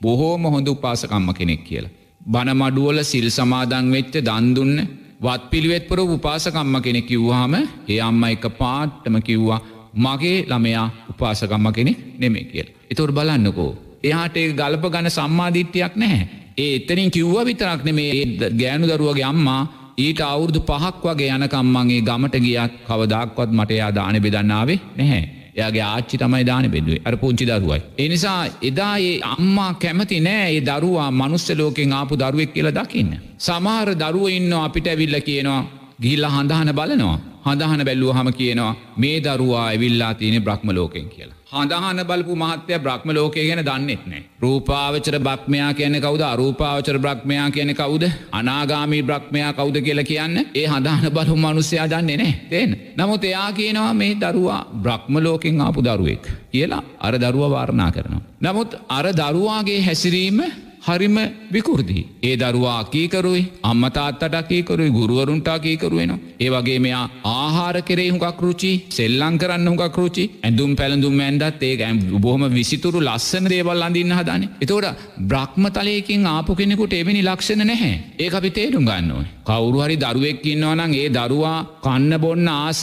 බොහෝම හොඳ උපාසකම්ම කෙනෙක් කියලා. බනමඩුවල සිල් සමාදං වෙච්ච දන්දුන්න වත් පිළිවෙත්පුර උපාසකම්ම කෙනෙක් කිව්වාම ඒ අම්ම එක පාට්ටම කිව්වා මගේ ළමයා උපාසකම්ම කෙනෙක් නෙමේ කියල. එතොට බලන්නකෝ. එයාට ඒ ගල්ප ගන සම්මාධිට්්‍යයක් නැහැ. ඒ එතනින් කිව්ව විතරක් නෙමේ ගෑනු දරුවගේ අම්මා ඊට අවුරදු පහක් වගේ යනකම්මන්ගේ ගමට ගියත් කවදක්වත් මට එයා දාන බෙදන්නාවේ නැහැ. එයාගේ ආච්චි තමයි දාන බෙදුවේ අර පුංචි දරුවයි. එනිසා එදා ඒ අම්මා කැමති නෑ ඒ දරුවා මනුස්ස ලෝකෙන් ආපු දරුවෙක් කියලා දකින්න. සමහර දරුව ඉන්න අපිට ඇවිල්ල කියනවා ගිල්ල හඳහන බලනවා. හඳහන බැල්ලුව හම කියනවා මේ දරුවා ඇවිල්ලා තියෙන බ්‍රහ්ම ලෝකෙන් කියලා. හඳහන බලපු මහත්‍යය බ්‍රහ්ම ලෝකය ගැන දන්නෙත් නෑ. රූපාවචර බ්‍රහ්මයා කියන කවුද අරූපාවචර බ්‍රහ්මයා කියන කවුද අනාගාමී බ්‍රහ්මයා කවුද කියලා කියන්න ඒ හඳහන බලු මනුස්්‍යයා දන්නේ නෑ තේන. නමුත් එයා කියනවා මේ දරුවා බ්‍රහ්ම ලෝකෙන් ආපු දරුවෙක් කියලා අර දරුව වාරණා කරනවා. නමුත් අර දරුවාගේ හැසිරීම හරිම විකෘති. ඒ දරුවා කීකරුයි අම්මතාත්තට කීකරුයි ගුරුවරුන්ට කීකරුවෙනවා. ඒ වගේ මෙයා ආහාර කෙරේ හුකක් රුචි සෙල්ලං කරන්න හුකක් රුචි ඇඳුම් පැළඳුම් ඇන්දත් ඒ ඇම් බොහොම විසිතුරු ලස්සන දේවල් අඳන්න හදන. එතෝට බ්‍රහ්ම තලයකින් ආපු කෙනෙකුට එවැනි ලක්ෂණ නැහැ ඒ අපි තේරුම් ගන්නවා. කවුරු හරි දරුවෙක් ඉන්නවනං ඒ දරුවා කන්න බොන්න ආස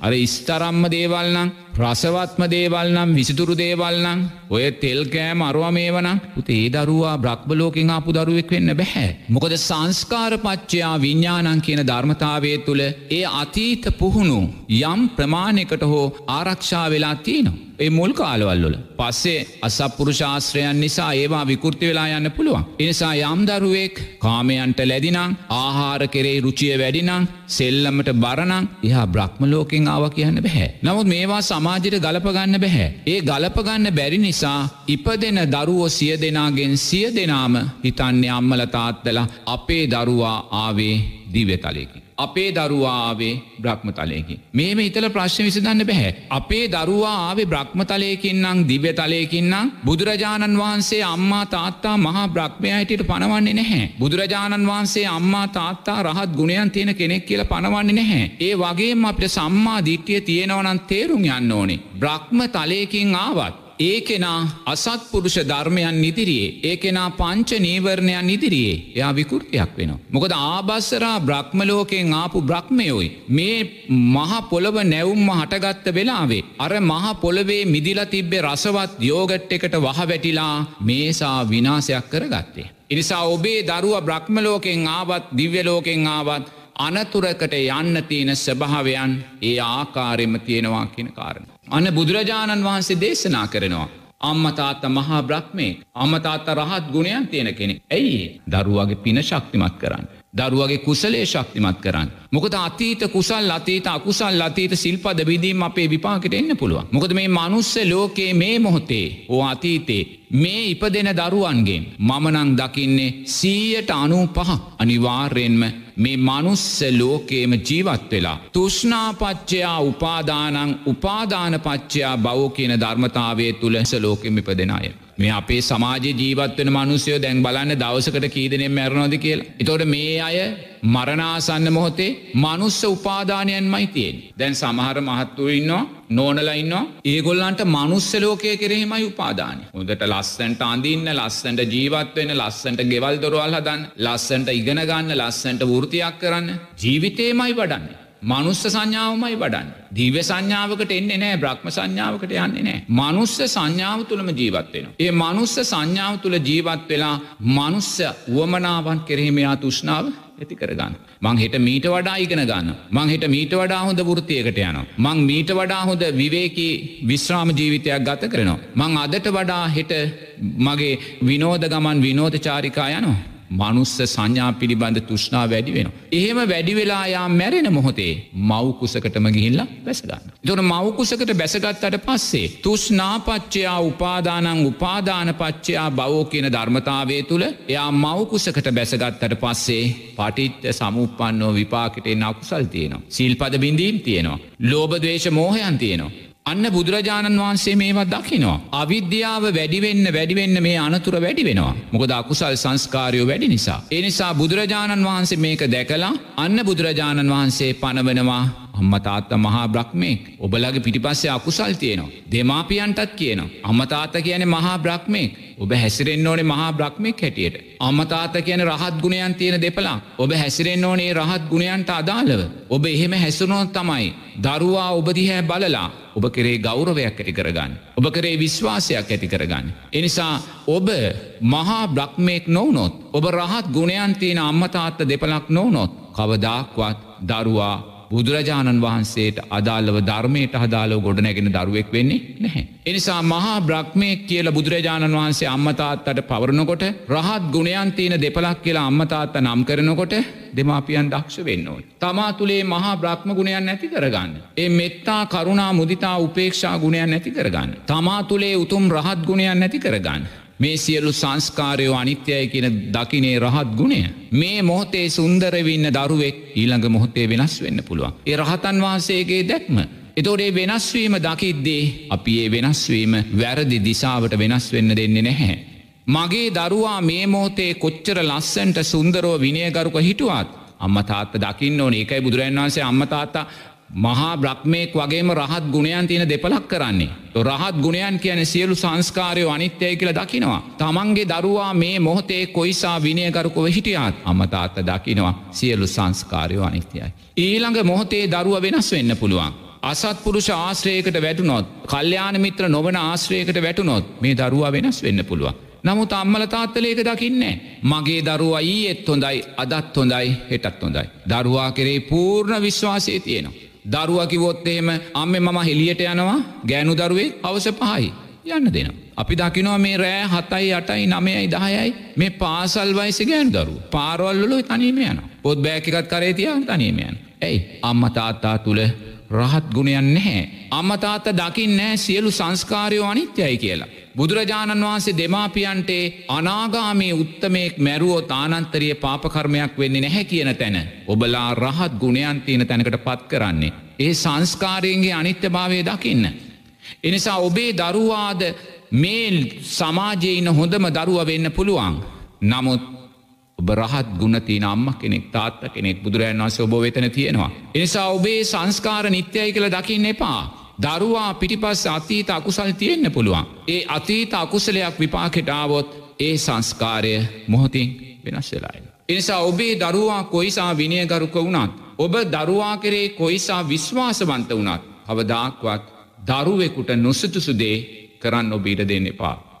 අර ස්තරම්ම දේවල්නම් රසවත්ම දේවල් නම් විසිතුරු දේවල් නම් ඔය තෙල් කෑම අරුව මේවනම් උතේ දරුවා බ්‍රක්්බලෝකින් ආපු දරුවෙක් වෙන්න බැහැ. මොකද සංස්කාරපච්චයා විඤ්ඥානන් කියන ධර්මතාවය තුළ ඒ අතීත පුහුණු යම් ප්‍රමාණයකට හෝ ආරක්ෂා වෙලා තියනවා. ඒ මුල් කාලවල්ලොල පස්සේ අසපුරුෂාශ්‍රයන් නිසා ඒවා විකෘති වෙලා යන්න පුළුවන්. එනිසා යම් දරුවෙක් කාමයන්ට ලැදිනං ආහාර කෙරේ රුචිය වැඩිනං සෙල්ලමට බරනං එහා බ්‍රහ්මලෝකෙන් ආව කියන්න බැහැ. නමුත් මේවා සමාජයට ගලපගන්න බැහැ. ඒ ගලපගන්න බැරි නිසා ඉපදෙන දරුවෝ සිය දෙනාගෙන් සිය දෙනාම හිතන්නේ අම්මල තාත්තලා අපේ දරුවා ආවේ දිවතලයකි. අපේ දරුවාවේ බ්‍රහ්මතලයකින්. මේම ඉතල ප්‍රශ්න විසඳන්න බැහැ. අපේ දරුවා ආවේ බ්‍රහ්මතලයකින්නම් දිව්‍ය තලයකින්නම් බුදුරජාණන් වහන්සේ අම්මා තාත්තා මහා බ්‍රහ්මයහිටට පනවන්නේ නැහැ. බුදුරජාණන් වහන්සේ අම්මා තාත්තා රහත් ගුණයන් තියෙන කෙනෙක් කියල පනවන්නේ නැහැ. ඒ වගේම අපට සම්මා දිට්ටිය තියෙනවනන් තේරුම් යන්න ඕනේ. බ්‍රහ්ම තලයකින් ආවත්. ඒ කෙනා අසත්පුරුෂ ධර්මයන් ඉදිරියේ ඒ කෙනා පංච නීවරණයන් ඉදිරියේ එයා විකෘතියක් වෙනවා. මොකද ආබස්සරා බ්‍රහ්මලෝකෙන් ආපු බ්‍රහ්මයෝයි. මේ මහ පොළොව නැවුම්ම හටගත්ත වෙලාවේ. අර මහ පොළොවේ මිදිල තිබ්බේ රසවත් යෝගට් එකට වහ වැටිලා මේසා විනාසයක් කරගත්තේ. එනිසා ඔබේ දරුව බ්‍රහ්මලෝකෙන් ආවත් දිව්‍යලෝකෙන් ආවත් අනතුරකට යන්න තියෙන ස්වභාවයන් ඒ ආකාරෙම තියෙනවා කියන කාරණ. අන්න බුදුරජාණන් වහන්සේ දේශනා කරනවා. අම්මතාත්ත මහා බ්‍රහ්මේ අමතාත්ත රහත් ගුණයන් තියෙන කෙනෙ. ඇයි දරුවගේ පින ශක්තිමත් කරන්න. දරුවගේ කුසලේ ශක්තිමත් කරන්න. මොකද අතීත කුසල් අතීත අකුසල් අතීත සිල්පද විදීම අපේ විපාකට එන්න පුළුවන්. මොකද මේ මනුස්ස ලෝකයේ මේ මොහොතේ ඕ අතීතේ මේ ඉපදෙන දරුවන්ගෙන් මමනං දකින්නේ සීයට අනූ පහ අනිවාර්යෙන්ම මේ මනුස්ස ලෝකේම ජීවත් වෙලා. තුෂ්නාපච්චයා උපාදානං උපාදානපච්චයා බවෝ කියන ධර්මතාවය තුළ ලෝකෙම ඉපදෙනය. මේ අපේ සමාජ ජීවත්වන මනුසයෝ දැන් බලන්න දවසකට කීදනෙන් මැරණෝද කියලා. එතොට මේ අය මරණාසන්න මොහොතේ මනුස්ස උපාදානයන් මයිතියෙන්. දැන් සමහර මහත්තුව ඉන්නවා නෝනලයින්න ඒගොල්ලන්ට මනුස්ස ලෝකය කෙරෙහිමයි උපාදානය. හොදට ලස්සන්ට අඳන්න ලස්සන්ට ජීවත්වෙන ලස්සන්ට ගෙවල් දොරවල් හදන්න ලස්සන්ට ඉගෙන ගන්න ලස්සන්ට වෘතියක් කරන්න ජීවිතේමයි වඩන්න. මනුස්ස සංඥාවමයි වඩන්න. දීව සංඥාවකට එන්නේ නෑ බ්‍රහ්ම සංඥාවකට යන්නේ නෑ. මනුස්ස සංඥාව තුළම ජීවත්වෙන. ඒ මනුස්ස සංඥාව තුළ ජීවත් වෙලා මනුස්ස වුවමනාවන් කෙරෙහිමයා තුෂ්නාව ඇති කරගන්න. මං හිට මීට වඩා ඉගෙන ගන්න. මං හිට මීට වඩා හොඳ වෘතියකට යන. මං මීට වඩා හොඳ විවේකී විශ්‍රාම ජීවිතයක් ගත කරනවා. මං අදට වඩා හිට මගේ විනෝද ගමන් විනෝධ චාරිකා යනවා. මනුස්ස සංඥා පිළිබඳ තුෂ්නා වැඩි වෙන. එහෙම වැඩි වෙලා යා මැරෙන මොහොතේ මවකුසකටම ගිහිල්ලා බැසගන්න. තොට මවකුසකට බැසගත්තට පස්සේ. තුෂ්නාපච්චයා උපාදානං උපාදානපච්චයා බවෝ කියන ධර්මතාවය තුළ එයා මවකුසකට බැසගත්තට පස්සේ පටිත්ත සමුපන්නෝ විපාකටේ අකුසල් තියෙනවා. සිල්පද බිඳීම් තියෙනවා. ලෝබදවේශ මෝහයන් තියෙනවා. අන්න බුදුරජාණන් වහන්සේ මේවත් දකිනවා. අවිද්‍යාව වැඩිවෙන්න වැඩිවෙන්න මේ අනතුර වැඩි වෙනවා. මොකද අකුසල් සංස්කාරයෝ වැඩි නිසා. එනිසා බුදුරජාණන් වහන්සේ මේක දැකලා අන්න බුදුරජාණන් වහන්සේ පනවනවා අම්මතාත්ත මහා බ්‍රහ්මෙක් ඔබලගේ පිටිපස්සේ අකුසල් තියෙනවා. දෙමාපියන්ටත් කියනවා. අම්මතාත්ත කියන මහා බ්‍රහ්මෙක් ඔබ හැසිරෙන් ඕනේ මහා බ්‍රහ්මෙක් හැටියට. අම්මතාත කියන රහත් ගුණයන් තියෙන දෙපලා ඔබ හැසිරෙන් ඕනේ රහත් ගුණයන්ට අදාළව. ඔබ එහෙම හැසුනොත් තමයි. දරුවා ඔබදිහැ බලලා ඔබ කරේ ගෞරවයක් ඇති කරගන්න. ඔබ කරේ විශ්වාසයක් ඇති කරගන්න. එනිසා ඔබ මහා බ්‍රක්්මයෙක් නොවනොත් ඔබ රහත් ගුණයන් තියෙන අම්මතාත්ත දෙපලක් නොවනොත් කවදක්වත් දරුවා බුදුරජාණන් වහන්සේට අදාළව ධර්මයට හදාලව ගොඩනැගෙන දරුවෙක් වෙන්නේ නැහැ. එනිසා මහා බ්‍රහ්මයක් කියල බුදුරජාණන් වහන්සේ අම්මතාත්තට පවරනකොට රහත් ගුණයන් තියෙන දෙපලක් කියලා අම්මතාත්ත නම් කරනකොට දෙමාපියන් දක්ෂ වෙන්න ඕයි. තමා තුළේ මහා බ්‍රහ්ම ගුණයන් නැති කරගන්න. ඒ මෙත්තා කරුණා මුදිතා උපේක්ෂා ගුණයන් නැති කරගන්න. තමා තුළේ උතුම් රහත් ගුණයන් නැති කරගන්න. මේ සියලු සංස්කාරයෝ අනිත්‍යය කියන දකිනේ රහත් ගුණය. මේ මොහොතේ සුන්දරවින්න දරුවෙක් ඊළඟ මොහොතේ වෙනස් වෙන්න පුළුවන්. ඒ රහතන් වහන්සේගේ දැක්ම. එතෝඩේ වෙනස්වීම දකිද්දේ අපි ඒ වෙනස්වීම වැරදි දිසාවට වෙනස් වෙන්න දෙන්නේ නැහැ. මගේ දරුවා මේ මොහොතේ කොච්චර ලස්සන්ට සුන්දරෝ විනයගරුක හිටුවත් අම්ම තාත්ත දකින්න ඕන ඒකයි බුදුරන් වන්සේ අම්මතාත්තා මහා බ්‍රහ්මයෙක් වගේම රහත් ගුණයන් තියෙන දෙපලක් කරන්නේ. රහත් ගුණයන් කියන සියලු සංස්කාරයෝ අනිත්‍යය කියල දකිනවා. තමන්ගේ දරුවා මේ මොහොතේ කොයිසා විනයකරුකොව හිටියත් අමතාත්ත දකිනවා සියලු සංස්කාරයෝ අනිත්‍යයි. ඊළඟ මොහොතේ දරුව වෙනස් වෙන්න පුළුවන්. අසත්පුරුෂ ආශ්‍රයකට වැටුනොත් කල්්‍යයාන මිත්‍ර නොවන ආශ්‍රයකට වැටුනොත් මේ දරුවා වෙනස් වෙන්න පුළුවන්. නමුත් අම්මල තාත්තලේක දකින්නේ. මගේ දරුවා ඊ එත් හොඳයි අදත් හොඳයි හෙටත් හොඳයි. දරුවා කෙරේ පූර්ණ විශ්වාසය තියෙනවා. දරුව කිවොත් එහෙම අම්ම මම හෙලියට යනවා ගෑනු දරුවේ අවස පහයි යන්න දෙනවා. අපි දකිනවා මේ රෑ හතයි අටයි නමයයි දහයයි මේ පාසල් වයිස ගෑන් දරු පාරවල්ලො තනීම යන පොත් බෑකිකත් කරේතියන් තනීම යන. ඇයි අම්ම තාත්තා තුළ රහත් ගුණයන් නැහැ. අම්මතාත්ත දකිින් නෑ සියලු සංස්කාරයෝ අනිත්‍යයි කියලා. බුදුරජාණන් වහන්සේ දෙමාපියන්ටේ අනාගාමී උත්තමයෙක් මැරුවෝ තානන්තරිය පාපකර්මයක් වෙන්නේ නැහැ කියන තැන. ඔබලා රහත් ගුණයන් තියෙන තැනකට පත් කරන්නේ. ඒ සංස්කාරයෙන්ගේ අනිත්‍ය භාවය දකින්න. එනිසා ඔබේ දරුවාද මේ සමාජයන හොඳම දරුව වෙන්න පුළුවන්. නමුත් ඔබ රහත් ගුණතින අම්ම කෙනෙක් තාත්ත කෙනෙක් බුදුරන් වස ඔබ වෙතන තියෙනවා. එනිසා ඔබේ සංස්කාර නිත්‍යයි කළ දකින්න එපා. දරුවා පිටිපස් අතීත අකුසල් තියෙන්න්න පුළුවන්. ඒ අතීත අකුසලයක් විපාකෙටාවොත් ඒ සංස්කාරය මොහොතින් වෙනස් වෙලායි. එනිසා ඔබේ දරුවා කොයිසා විනියගරුක වුණත්. ඔබ දරුවා කරේ කොයිසා විශ්වාසවන්ත වුණත්. අවදාක්වත් දරුවෙකුට නොසතුසුදේ කරන්න ඔබීට දෙන්න එපා.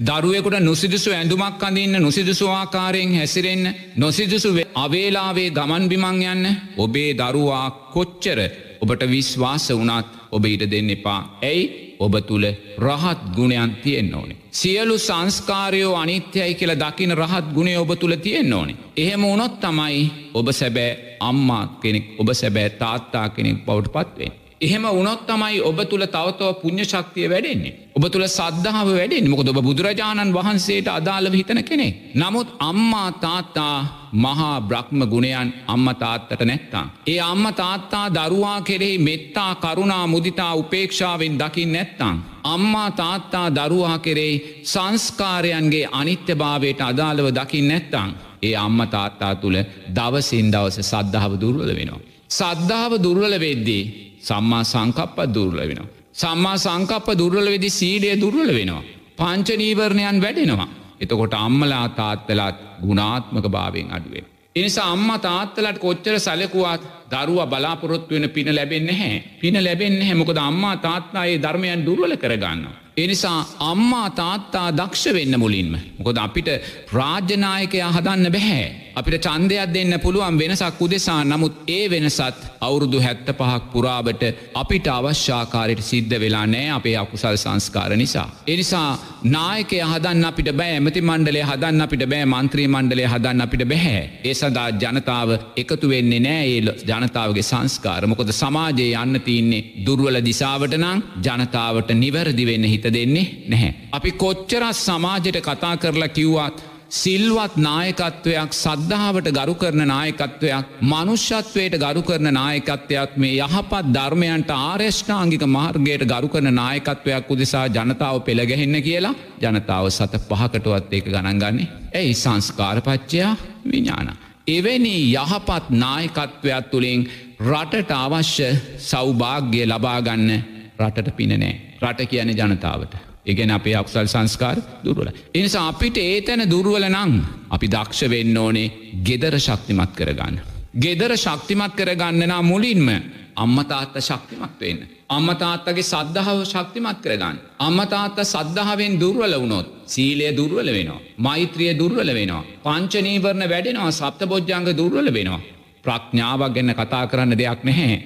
දරුවෙකුට නොසිදුසු ඇඳුමක් අඳන්න නොසිදුසු ආකාරයෙන් හැසිරෙන්න්න නොසිදුසු අවේලාවේ ගමන් බිමං යන්න ඔබේ දරුවා කොච්චර ඔබට විශ්වාස වනත් ඔබ ඊට දෙන්න එපා. ඇයි ඔබ තුළ රහත් ගුණයන් තියෙන් ඕනේ. සියලු සංස්කාරයෝ අනිත්‍යයි කියල දකින රහත් ගුණේ ඔබ තුළ තියෙන් ඕනේ. එහෙම වනොත් තමයි ඔබ සැබෑ අම්මා කෙනෙක් ඔබ සැබෑ තාත්තා කෙනෙක් බවට පත්වෙන්. එහෙම උනොත් තමයි ඔබ තුළ තවතව පුුණ්්‍ය ශක්තිය වැඩෙන්නේ. ඔබ තුළ සද්ධාව වැඩෙන් මොකද ඔබ බුදුරජාණන් වහන්සේට අදාළව හිතන කෙනෙ. නමුත් අම්මා තාත්තා මහා බ්‍රහ්ම ගුණයන් අම්ම තාත්තට නැත්තා. ඒ අම්ම තාත්තා දරුවා කෙරෙහි මෙත්තා කරුණා මුදිතා උපේක්ෂාවෙන් දකිින් නැත්තං. අම්මා තාත්තා දරුවා කෙරෙහි සංස්කාරයන්ගේ අනිත්‍යභාවයට අදාළව දකිින් නැත්තං. ඒ අම්ම තාත්තා තුළ දවසින් දවස සද්ධාව දුර්වල වෙනවා. සද්ධාව දුර්වල වෙද්දී සම්මා සංකප්ප දුර්ල වෙනවා. සම්මා සංකප්ප දුර්වල වෙදි සීලය දුර්වල වෙනවා. පංචනීවරණයන් වැඩෙනවා. එතකොට අම්මලා තාත්තලත් ගුණාත්මක භාවෙන් අඩුවෙන්. එනිසා අම්ම තාත්තලට කොච්චර සැලකුවත් දරුව බලාපොරොත්තු වෙන පින ලැබෙන්න හැ පින ලැබෙන්න හැමොකද අම්මා තාත්තායේ ධර්මයන් දුර්වල කරගන්න. එනිසා අම්මා තාත්තා දක්ෂ වෙන්න මුලින්ම. මොකොද අපිට රාජ්‍යනායකයා හදන්න බැහැ. අපිට චන්දයක් දෙන්න පුළුවන් වෙනසක් උදෙසා නමුත් ඒ වෙනසත් අවුරුදු හැත්ත පහක් පුරාවට අපිට අවශ්‍යාකාරයට සිද්ධ වෙලා නෑ අපේ අකුසල් සංස්කාර නිසා. එනිසා නායකය හදන්න අපිට බෑ ඇමති මණ්ඩලේ හදන්න අපිට බෑ මන්ත්‍රී මණ්ඩලේ හදන්න අපිට බැහැ. ඒ සඳහා ජනතාව එකතු වෙන්නේ නෑ ඒ ජනතාවගේ සංස්කාර මොකොද සමාජයේ යන්න තියන්නේ දුර්වල දිසාවට නං ජනතාවට නිවැරදි වෙන්න හිත දෙන්නේ නැහැ. අපි කොච්චරත් සමාජයට කතා කරලා කිව්වත් සිල්වත් නායකත්වයක් සද්ධාවට ගරු කරන නායකත්වයක් මනුෂ්‍යත්වයට ගරු කරන නායකත්වයක් මේ යහපත් ධර්මයන්ට ආර්යෂ්ඨාංගික මාර්ගයට ගරු කරන නායකත්වයක් උදෙසා ජනතාව පෙළගැහෙන්න කියලා ජනතාව සත පහකටුවත් ඒක ගණන්ගන්නේ ඇයි සංස්කාරපච්චයා විඤාන. එවැනි යහපත් නායකත්වයක් තුළින් රටට අවශ්‍ය සෞභාග්‍ය ලබාගන්න රටට පිනනෑ රට කියන ජනතාවට. එකන අපේ අක්සල් සංස්කාර දුරුවල. එනිසා අපිට ඒ තැන දුරුවල නං අපි දක්ෂ වෙන්න ඕනේ ගෙදර ශක්තිමත් කරගන්න. ගෙදර ශක්තිමත් කරගන්නනා මුලින්ම අම්මතාත්ත ශක්තිමත් වෙන්න. අම්මතාත්තගේ සද්ධාව ශක්තිමත් කරගන්න. අම්මතාත්ත සද්ධාවෙන් දුර්වල වුණොත් සීලය දුර්වල වෙනවා. මෛත්‍රිය දුර්වල වෙනවා. පංචනීවරණ වැඩෙනවා සප්ත බොජ්ජංග දුර්වල වෙනවා. ප්‍රඥාවක් ගැන්න කතා කරන්න දෙයක් නැහැ.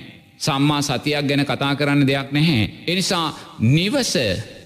සම්මා සතියක් ගැන කතා කරන්න දෙයක් නැහැ. එනිසා නිවස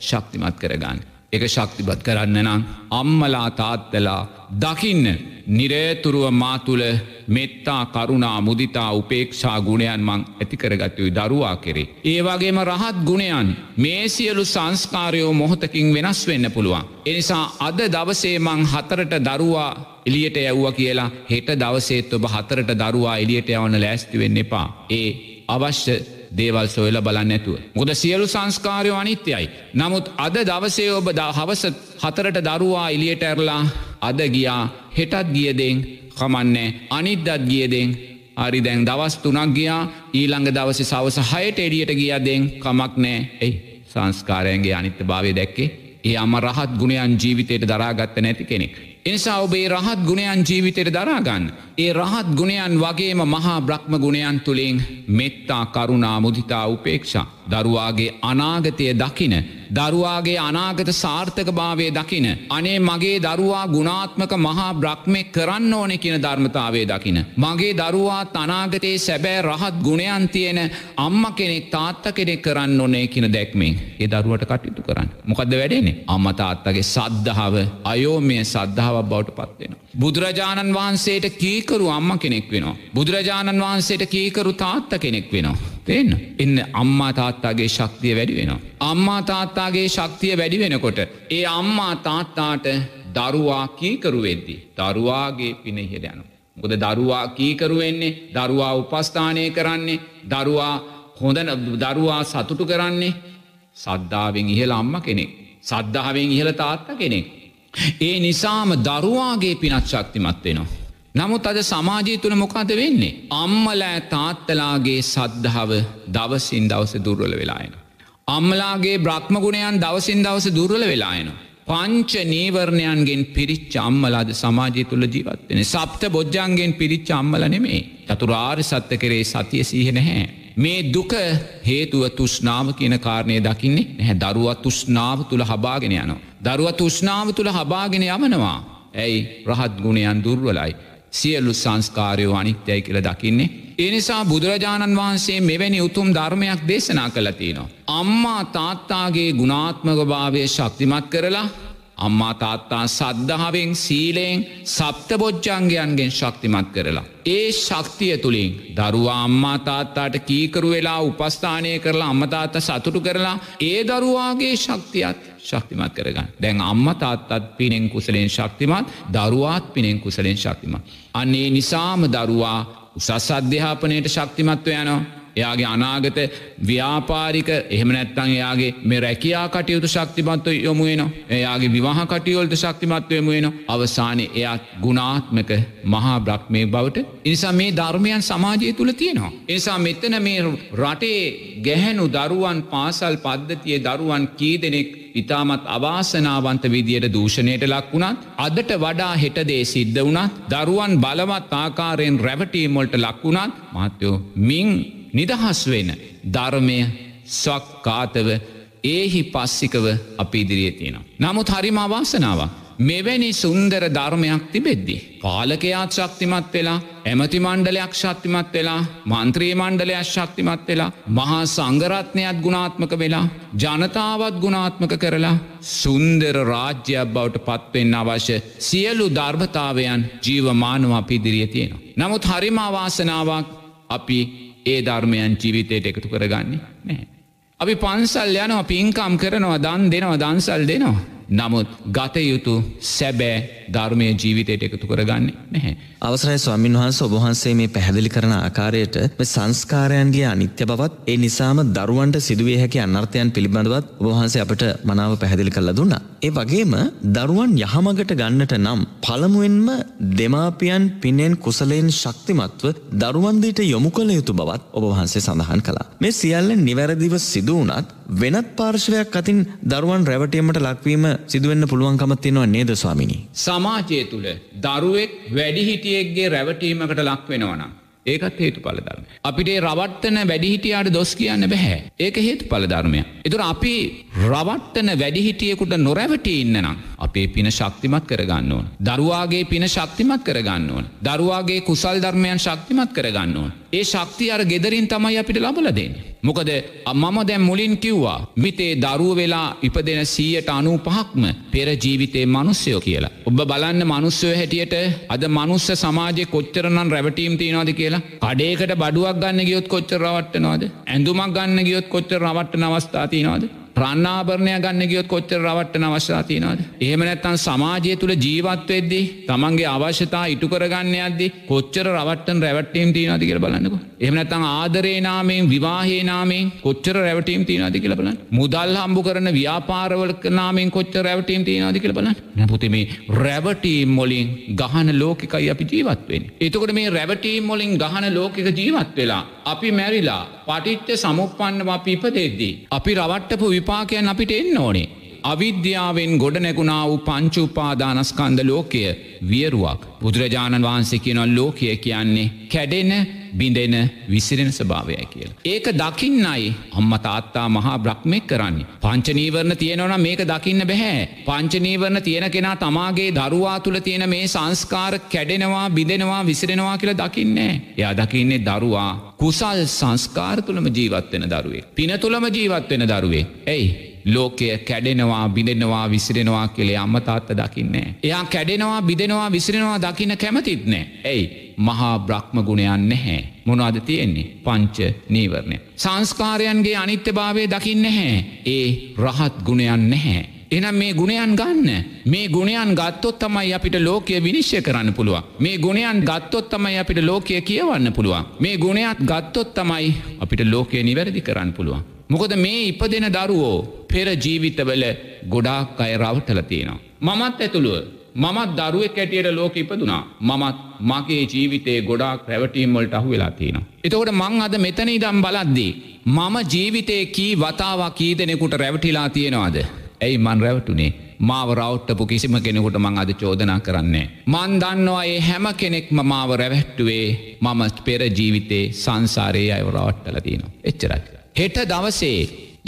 ශක්තිමත් කරගන්න. එක ශක්තිපත් කරන්න නම් අම්මලා තාත්තලා දකින්න නිරේතුරුව මාතුළ මෙත්තා කරුණා මුදිතා උපේක්ෂා ගුණයන් මං ඇතිකරගත්තුයි දරුවා කෙරේ. ඒවාගේම රහත් ගුණයන් මේ සියලු සංස්කාරයෝ මොහොතකින් වෙනස් වෙන්න පුළුවන්. එනිසා අද දවසේ මං හතරට දරුවා එලියට යව්ව කියලා හෙට දවසේත් ඔබ හතරට දරුවා එලියට යවන ලෑස්ති වෙන්න එපා. ඒ අවශ්‍ය දේවල් සොයල බලන්න ඇතුව. මුොද සියලු සංස්කාරයෝ අනිත්‍යයි. නමුත් අද දවසේ ඔබ ද හවස හතරට දරුවා එලියට ඇරලා අද ගියා හෙටත් ගියදෙන් කමන්නේ අනිද්දත් ගියදෙන් හරි දැන් දවස් තුනක් ගියා ඊළඟ දවස සවස හයට එඩියට ගියදෙන් කමක් නෑ එයි සංස්කාරයන්ගේ අනිත්‍ය භාවය දැක්කේ ඒ අම රහත් ගුණයන් ජීවිතයට දරාගත්ත නැති කෙනෙක්. එනිසා ඔබේ රහත් ගුණයන් ජීවිතයට දරාගන්න. ඒ රහත් ගුණයන් වගේම මහා බ්‍රහ්ම ගුණයන් තුළින් මෙත්තා කරුණා මුදිතා උපේක්ෂා දරුවාගේ අනාගතය දකින දරුවාගේ අනාගත සාර්ථක භාවය දකින. අනේ මගේ දරුවා ගුණාත්මක මහා බ්‍රක්්මය කරන්න ඕනෙ කියන ධර්මතාවේ දකින. මගේ දරුවා අනාගතයේ සැබෑ රහත් ගුණයන් තියෙන අම්ම කෙනෙක් තාත්ත කෙනෙක් කරන්න ඕනේ කියන දැක්මෙන් ඒ දරුවට කටයුතු කරන්න. මොකද වැඩෙන්නේ අම්ම තාත්තගේ සද්ධාව අයෝමය සද්ධාවක් බවට පත්වෙන. බුදුරජාණන් වහන්සේට කීකරු අම්ම කෙනෙක් වෙනවා. බුදුරජාණන් වහන්සේට කීකරු තාත්ත කෙනෙක් වෙනවා. තිෙන්න එන්න අම්මා තාත්තාගේ ශක්තිය වැඩි වෙනවා. අම්මා තාත්තාගේ ශක්තිය වැඩි වෙනකොට. ඒ අම්මා තාත්තාට දරුවා කීකරු වෙද්දි. දරුවාගේ පින ඉහට යනු. මොකද දරුවා කීකරු වෙන්නේ දරුවා උපස්ථානය කරන්නේ දරුවා හොඳ දරුවා සතුටු කරන්නේ සද්ධාවෙන් ඉහළ අම්ම කෙනෙක්. සද්ධාවෙන් ඉහළ තාත්ත කෙනෙක්. ඒ නිසාම දරුවාගේ පිනත් ශක්තිමත් වෙනවා. නමුත් අද සමාජය තුළ මොකාද වෙන්නේ. අම්මලෑ තාත්තලාගේ සද්ධාව දවසින් දවස දුර්වල වෙලායන. අම්මලාගේ බ්‍රහ්මගුණයන් දවසින් දවස දුර්වල වෙලායන. පංච නීවරණයන්ගෙන් පිරිච්ච අම්මලාද සමාජය තුළ ජීවත්වෙන සප්ත බොජ්ජන්ගෙන් පිරිච්ච අම්මල නෙමේ චතුරාර් සත්ත කරේ සතිය සීහ නැහැ. මේ දුක හේතුව තුෂ්නාව කියන කාරණය දකින්නේ නැහැ දරුවත් තුෂ්නාව තුළ හබාගෙන යනවා. දරුවත් තුෂ්නාව තුළ හබාගෙන යමනවා. ඇයි රහත් ගුණයන් දුර්වලයි. සියලු සංස්කාරයෝ අනිත්‍යයි කියල දකින්නේ. එනිසා බුදුරජාණන් වහන්සේ මෙවැනි උතුම් ධර්මයක් දේශනා කළතිනවා. අම්මා තාත්තාගේ ගුණාත්මක භාවය ශක්තිමත් කරලා අම්මා තාත්තා සද්ධාවෙන් සීලයෙන් සප්ත බොජ්ජංගයන්ගෙන් ශක්තිමත් කරලා. ඒ ශක්තිය තුළින් දරුවා අම්මා තාත්තාට කීකරු වෙලා උපස්ථානය කරලා අම්මතාත්ත සතුටු කරලා ඒ දරුවාගේ ශක්තියත් ශක්තිමත් කරගන්න. දැන් අම්ම තාත්තත් පිනෙන් කුසලෙන් ශක්තිමත් දරුවාත් පිනෙන් කුසලෙන් ශක්තිමත්. අන්නේ නිසාම දරුවා උසස් අධ්‍යාපනයට ශක්තිමත්ව යනවා. එයාගේ අනාගත ව්‍යාපාරික එහෙම නැත්තං එයාගේ මේ රැකයා කටයුතු ශක්තිමත්ව යොමුුවෙන එයාගේ විවාහ කටියෝල්ට ශක්තිමත්ව යමුුවෙන අවසානය එයත් ගුණාත්මක මහා බ්‍රක්්මය බවට. එනිසා මේ ධර්මයන් සමාජය තුළ තියෙනවා. එනිසා මෙතන මේ රටේ ගැහැනු දරුවන් පාසල් පද්ධතිය දරුවන් කී දෙනෙක් ඉතාමත් අවාසනාවන්ත විදියට දූෂණයට ලක් වුණත් අදට වඩා හෙටදේ සිද්ධ වුණත් දරුවන් බලවත් ආකාරයෙන් රැවටීමොල්ට ලක් වුණත් මහත්තයෝ මින් නිදහස් වෙන ධර්මය ස්වක්කාතව ඒහි පස්සිකව අපි ඉදිරිිය තියෙනවා. නමුත් හරිම අවාසනාවක්. මෙවැනි සුන්දර ධර්මයක් තිබෙද්දි. පාලකයාත් ශක්තිමත් වෙලා ඇමති මණ්ඩලයක් ශක්තිමත් වෙලා මන්ත්‍රී මණ්ඩලයක් ශක්තිමත් වෙලා මහා සංගරත්නයත් ගුණාත්මක වෙලා ජනතාවත් ගුණාත්මක කරලා සුන්දර රාජ්‍යයක් බවට පත්වෙන්න අවශ්‍ය සියලු ධර්භතාවයන් ජීවමානව අපිදිරිය තියෙනවා. නමුත් හරිම අවාසනාවක් අපි ඒ ධර්මයන් ජීවිතයට එකතු කරගන්නේ නැහැ. අපි පන්සල් යනවා පින්කම් කරනවා දන් දෙනවා දන්සල් දෙනවා. නමුත් ගතයුතු සැබෑ ධර්මය ජීවිතයට එකතු කරගන්නේ නැහැ. අවසරයි ස්වාමින් වහන්ස ඔබහන්සේ මේ පැහැදිලි කරන ආකාරයට සංස්කාරයන්ගේ අනිත්‍ය බවත් ඒ නිසාම දරුවන්ට සිදුවේ හැකි අනර්ථයන් පිළිබඳවත් ඔබහන්සේ අපට මනාව පැහැදිලි කළ දුන්නා. ඒ වගේම දරුවන් යහමගට ගන්නට නම් පළමුුවෙන්ම දෙමාපියන් පිනෙන් කුසලයෙන් ශක්තිමත්ව දරුවන්දීට යොමු කළ යුතු බවත් ඔබහන්සේ සඳහන් කළා. මේ සියල්ල නිවැරදිව සිදුවනත් වෙනත් පාර්ශවයක් අතින් දරුවන් රැවටීමට ලක්වීම සිදුවෙන්න පුළුවන්කමත් තියෙනවා නේද ස්වාමිනි. සමාජය තුළ දරුවෙක් වැඩිහිටියෙක්ගේ රැවටීමකට ලක් වෙනවනම්. ඒකත් හේතු පලධර්ම. අපිට රවට්ටන වැඩිහිටියාට දොස් කියන්න බැහැ ඒක හේතු පලධර්මය. එතුර අපි රවට්ටන වැඩිහිටියකුට නොරැවටී ඉන්නනම් අපේ පින ශක්තිමත් කරගන්න ඕන. දරුවාගේ පින ශක්තිමත් කරගන්න ඕන. දරුවාගේ කුසල් ධර්මයන් ශක්තිමත් කරගන්න ඕන. ඒ ශක්ති අර ගෙදරින් තමයි අපිට ලබල දෙන්නේ. මොකද අම්මම දැම් මුලින් කිව්වා මිතේ දරුව වෙලා ඉපදෙන සීයට අනූ පහක්ම පෙර ජීවිතේ මනුස්්‍යයෝ කියලා. ඔබ බලන්න මනුස්්‍යය හැටියට අද මනුස්ස සමාජය කොච්චරනන් රැවටීම් තියනවාද කියලා. කඩේකට බඩුවක් ගන්න ගියොත් කොච්චර රවට්ටනවාද? ඇඳුමක් ගන්න ගියොත් කොච්චර රවට්ට නවස්ථාතිනවාද ප්‍රන්නාභරණය ගන්න ගියොත් කොච්චර රවට්ට අවශ්‍යාතිනවාද. එහෙම නැත්තන් සමාජය තුළ ජීවත්වෙද්දී තමන්ගේ අවශ්‍යතා ඉටු කරගන්න අද්දි කොච්චර රවට්ටන් රැවට්ටීම් තියනද කියල බලන්නක. එහමනැතන් ආදරේනාමෙන් විවාහේනාමෙන් කොච්චර රැවටීම් තියනද කියල බලන්න. මුදල් හම්බු කරන ව්‍යාපාරවල නාමෙන් කොච්චර රැවටීම් තියනද කියල බලන්න නැපුතිමේ රැවටීම් මොලින් ගහන ලෝකකයි අපි ජීවත්වෙන්. එතකොට මේ රැවටීම් මොලින් ගහන ලෝකක ජීවත් වෙලා. අපි මැරිලා පටිච්ච සමුපපන්නම අපි ඉපදෙද්දී. අපි රවට්ටපු විපාකයන් අපිට එන්න ඕනේ. අවිද්‍යාවෙන් ගොඩ නැගුණා වූ පංචුපාදානස්කන්ද ලෝකය වියරුවක්. බුදුරජාණන් වහන්සේ කියනොල් ලෝකය කියන්නේ කැඩෙන බිඳෙන විසිරෙන ස්භාවයයි කියල. ඒක දකින්නයි අම්ම තාත්තා මහා බ්‍රහ්මෙක් කරන්නේ. පංචනීවරණ තියෙනවන මේක දකින්න බැහැ. පංචනීවරණ තියෙන කෙනා තමාගේ දරුවා තුළ තියෙන මේ සංස්කාර කැඩෙනවා බිදෙනවා විසිරෙනවා කියල දකින්නේ. එයා දකින්නේ දරුවා කුසල් සංස්කාර තුළම ජීවත්වෙන දරුවේ. පින තුළම ජීවත්වෙන දරුවේ. ඇයි ලෝකය කැඩෙනවා බිඳෙනවා විසිරෙනවා කෙළේ අම්ම තාත්ත දකින්නේ. එයා කැඩෙනවා බිදෙනවා විසිරෙනවා දකින්න කැමතිත් නෑ. ඇයි මහා බ්‍රහ්ම ගුණයන් නැහැ. මොනවාද තියෙන්නේ පංච නීවරණය. සංස්කාරයන්ගේ අනිත්‍ය භාවය දකින්න හැ. ඒ රහත් ගුණයන් නැහැ. එනම් මේ ගුණයන් ගන්න. මේ ගුණයන් ගත්තොත් තමයි අපිට ලෝකය විනිශ්්‍ය කරන්න පුළුවන්. මේ ගුණයන් ගත්තොත් තමයි අපිට ලෝකය කියවන්න පුළුවන්. මේ ගුණයක් ගත්තොත් තමයි අපිට ලෝකය නිවැරදි කරන්න පුළුවන්. මොකද මේ ඉපදෙන දරුවෝ පෙර ජීවිතවල ගොඩාක් අය රවටල තියෙනවා. මමත් ඇතුළුව මමත් දරුවෙක් ඇටියට ලෝක ඉපදුනා මමත් මගේ ජීවිතේ ගොඩාක් රැවටීම්වලට අහු වෙලා තියෙනවා. එතකොට මං අද මෙතන ඉදම් බලද්දී. මම ජීවිතේ කී වතාවක් කී දෙනෙකුට රැවටිලා තියෙනවාද. ඇයි මන් රැවටුනේ මාව රෞට්ටපු කිසිම කෙනෙකුට මං අද චෝදනා කරන්නේ. මන් දන්නවා ඒ හැම කෙනෙක්ම මාව රැවැට්ටුවේ මම පෙර ජීවිතේ සංසාරයේ අයවරවට්ටල තියෙනවා. එච්චරයි. හෙට දවසේ